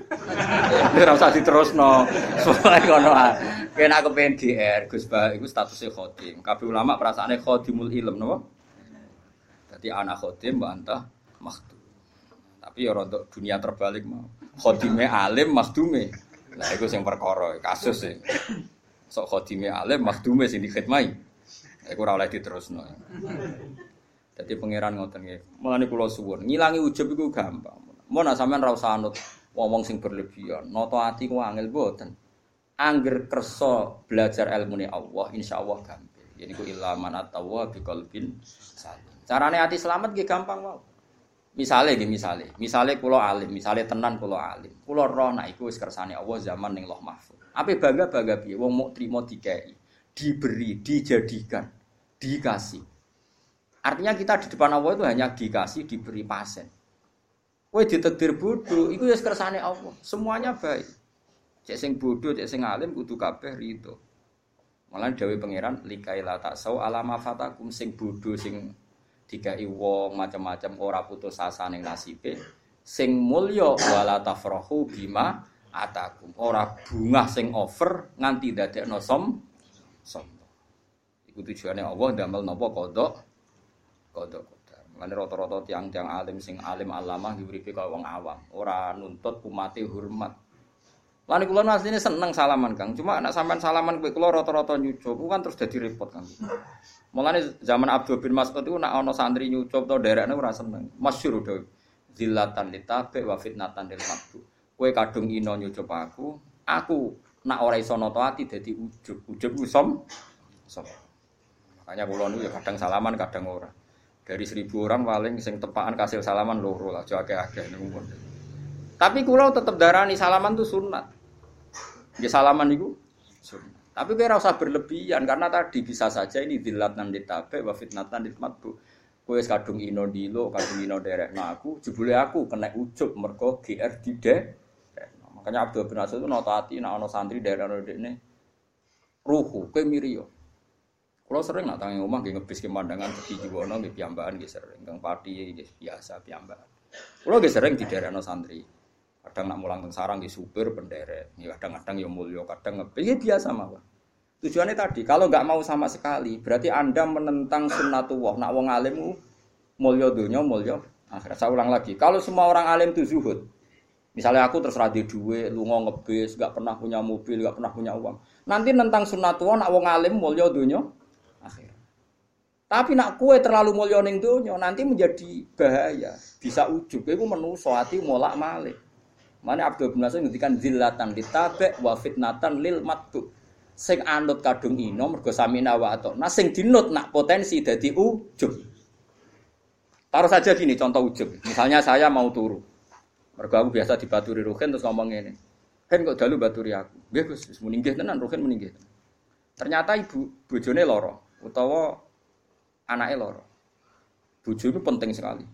Ora usah diterusno. Soale ngono ah. Kena aku pengen GR Gus Bah iku statusnya khodim. Kabeh ulama perasaane khodimul ilm napa? Dadi ana khodim wa anta makhdum. Tapi ya untuk dunia terbalik mau. Khodime alim makhdume. Nah iku sing perkara kasus sih. Sok khodime alim makhdume sing dikhidmai. Iku ora oleh diterusno. Jadi pangeran ngoten nggih. Mulane kula suwun, ngilangi ujub iku gampang. Mau sampean ra usah anut sing berlebihan. Nata ati ku angel boten. Angger kersa belajar ilmu Allah, insya Allah gampang. Jadi ku ilaman atawa bi qalbin salim. Carane ati selamat nggih gampang wae. Misale nggih misale, misale kula alim, misale tenan kula alim. Kula roh nak iku kersane Allah zaman ning Loh Mahfuz. Ape bangga-bangga piye wong mau trimo dikei, diberi, dijadikan, dikasih. Artinya kita di depan Allah itu hanya dikasih, diberi pasen. Kowe ditakdir bodoh, itu ya kersane Allah. Semuanya baik. Cek sing bodoh, cek sing alim kudu kabeh rito. Malah dawe pangeran likaila tak sau alama fatakum sing bodoh sing dikai wong macam-macam ora putus asa ning nasibe. Sing mulya wala tafrahu bima atakum. Ora bunga sing over nganti dadekno som som. Iku tujuane Allah damel napa kodok kodok kodok. Mulane rata-rata tiang-tiang alim sing alim alamah diberi kaya wong awam, ora nuntut umate hormat. Lan kula asline seneng salaman Kang, cuma anak sampean salaman kowe kula rata-rata nyucup kan terus dadi repot Kang. Mulane zaman Abdul bin Mas'ud itu nak ana santri nyucup to derekne ora seneng. Masyhur dhewe. Zillatan litabe wa fitnatan lil maqbu. Kowe kadung ino nyucup aku, aku nak ora iso nata ati dadi ujub. Ujub ku som. Som. Makanya niku ya kadang salaman kadang ora. Dari seribu orang paling sing tepaan kasih salaman loro lah, jauh akeh pun. Tapi kulo tetap darani salaman tuh sunat. Ya salaman itu sunat. Tapi kira usah berlebihan karena tadi bisa saja ini dilatan ditabe wa fitnatan ditmatbu. Kue kadung ino dilo, kadung ino derek nah aku, jebule aku kena ujub mergo GR dide. Makanya Abdul bin Asad itu notati, nah ono santri daerah ini ruhu, kue mirio. Kalau sering nak tangi rumah nggih ngebis pemandangan di Jiwono nggih piyambakan nggih sering, kang pati nggih biasa piyambakan. Kalau nggih sering di daerah santri. Kadang nak mulang teng sarang nggih supir penderek, kadang-kadang ya mulya, kadang ngebis ya biasa mawon. Tujuannya tadi, kalau nggak mau sama sekali, berarti Anda menentang sunnatullah. Nak wong alim mulya dunya, mulya akhirat. Saya ulang lagi, kalau semua orang alim itu zuhud, Misalnya aku terserah di duit, lu ngebis, nggak pernah punya mobil, nggak pernah punya uang. Nanti nentang sunnatullah, nak wong alim mulya dunya, akhir. Tapi nak kue terlalu mulia ning donya nanti menjadi bahaya, bisa ujub. Iku menuso ati molak malik. Mana Abdul bin Nasir ngendikan zillatan ditabe wa fitnatan lil matbu. Sing anut kadung ino mergo samina wa ato. Nah dinut nak potensi dadi ujub. Taruh saja gini contoh ujub. Misalnya saya mau turu. Mergo aku biasa dibaturi Ruhin terus ngomong ini. Hen kok dalu baturi aku. Nggih Gus, wis tenan Ruhin muningih. Ternyata ibu bojone loro utawa anaknya loro. Bojo itu penting sekali.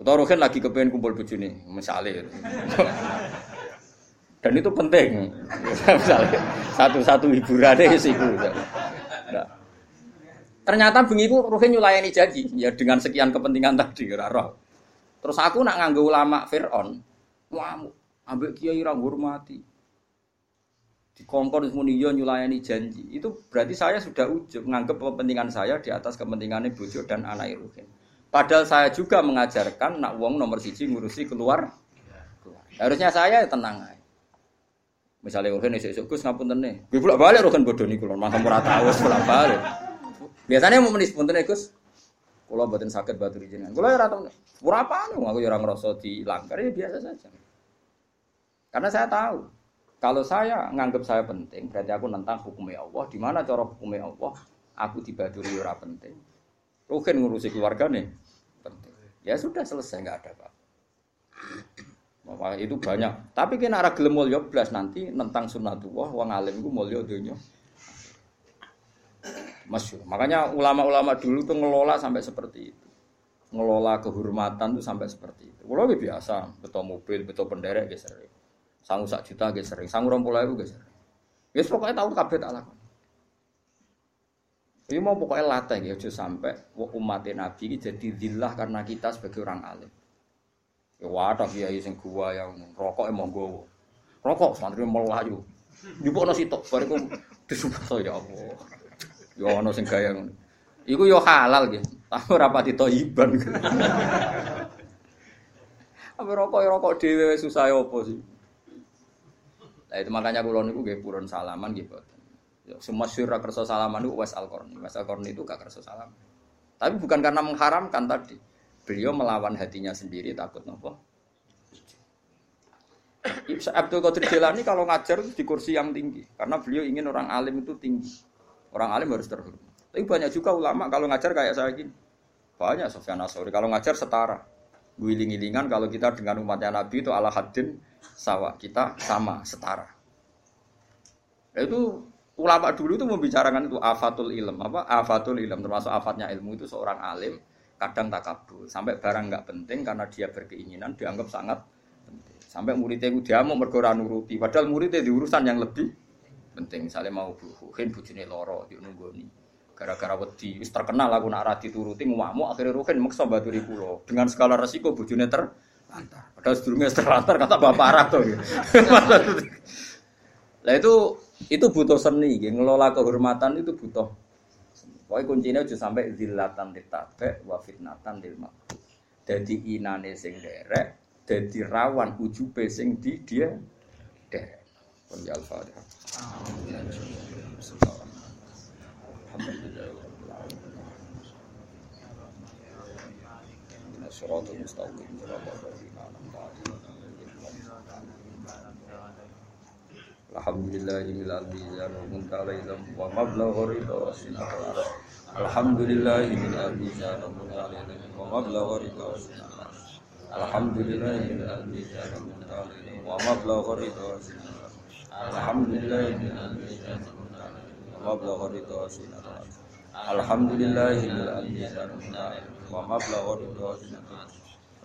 Utawa Rohin lagi kepengen kumpul bojone, misalnya. Dan itu penting. misalnya satu-satu hiburan deh sih nah. Ternyata bengiku Rohin nyulayani janji ya dengan sekian kepentingan tadi roh. Terus aku nak nganggo ulama Fir'aun, wah ambek kiai ra hormati dikongkon muni yo nyulayani janji. Itu berarti saya sudah ujub menganggap kepentingan saya di atas kepentingannya bojo dan anak Ruhin. Padahal saya juga mengajarkan nak wong nomor siji ngurusi keluar. Harusnya saya ya tenang aja. Misalnya Ruhin esok Gus ngapunten nih. Gue pulang balik Ruhin bodoh nih kulon masa murah tahu pulang balik. Biasanya mau menis punten Gus. Kalau batin sakit batu di jenengan. Kalau ya rata berapa nih? Aku ya orang ngerasa dilanggar ya biasa saja. Karena saya tahu kalau saya nganggap saya penting, berarti aku nentang hukumnya Allah. Di mana cara hukumnya Allah? Aku dibaduri ora penting. Rukin ngurusi keluarga nih penting. Ya sudah selesai nggak ada apa. Wah, itu banyak. Tapi kena arah gelem mulya blas nanti tentang sunnatullah wong alim iku mulya donya. Masyur. Makanya ulama-ulama dulu tuh ngelola sampai seperti itu. Ngelola kehormatan tuh sampai seperti itu. Kalau biasa, betul mobil, betul penderek sering. Sangu sak juta gitu sering. Sangu rompol itu gitu sering. Ya pokoknya tahu kabeh tak lakukan. Ini mau pokoknya latih ya, sampai umat Nabi ini jadi dillah karena kita sebagai orang alim. Ya wadah kiai sing gua yang rokok emang gowo. Rokok santri melayu. Jupuk nasi tok bariku disumpah ya Allah. Yo ana sing gaya ngono. Iku yo halal nggih. Tapi ora pati toyiban. (laughs) Apa rokok rokok dhewe susah opo sih? Nah itu makanya kula niku nggih purun salaman. Ya semua syura kersa salaman itu Wes Al-Qarni. Wes Al-Qarni itu gak kersa salaman. Tapi bukan karena mengharamkan tadi. Beliau melawan hatinya sendiri takut nopo. Abdul Qadir Jilani kalau ngajar itu di kursi yang tinggi karena beliau ingin orang alim itu tinggi. Orang alim harus terhormat. Tapi banyak juga ulama kalau ngajar kayak saya gini. Banyak Sofyan Asori kalau ngajar setara. Guling-gilingan kalau kita dengan umatnya Nabi itu ala hadin sawa. Kita sama, setara. Itu ulama dulu itu membicarakan itu afatul ilm. Apa? Afatul ilm termasuk afatnya ilmu itu seorang alim kadang takabur sampai barang nggak penting karena dia berkeinginan dianggap sangat penting. Sampai muridnya itu dia mau mergora nuruti, padahal muridnya di urusan yang lebih penting misalnya mau ruhin bujune loro di nunggoni gara-gara wedi. Wis terkenal aku nak rati turuti ngamuk akhirnya ruhin maksa baturi kula dengan skala resiko bujune ter lantar padahal sedurunge terlantar kata bapak arah tuh (laughs) lah itu itu butuh seni ngelola kehormatan itu butuh Pokoknya kuncinya aja sampai zillatan ditabe wa fitnatan dil Jadi inane sing derek, jadi rawan ujube sing di dia derek. Qul al-Fatihah. Suratul mustaqim Alhamdulillah mizan wa muntala ilm wa mablagh ridha wa sinata Alhamdulillah mizan wa muntala ilm wa mablagh ridha wa sinata Alhamdulillah mizan wa ومبلغ رضا سنة الحمد لله الذي سلمنا ومبلغ رضا سنة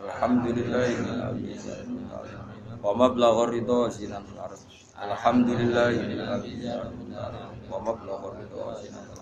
الحمد لله الذي سلمنا ومبلغ رضا سنة الحمد لله الذي سلمنا ومبلغ رضا سنة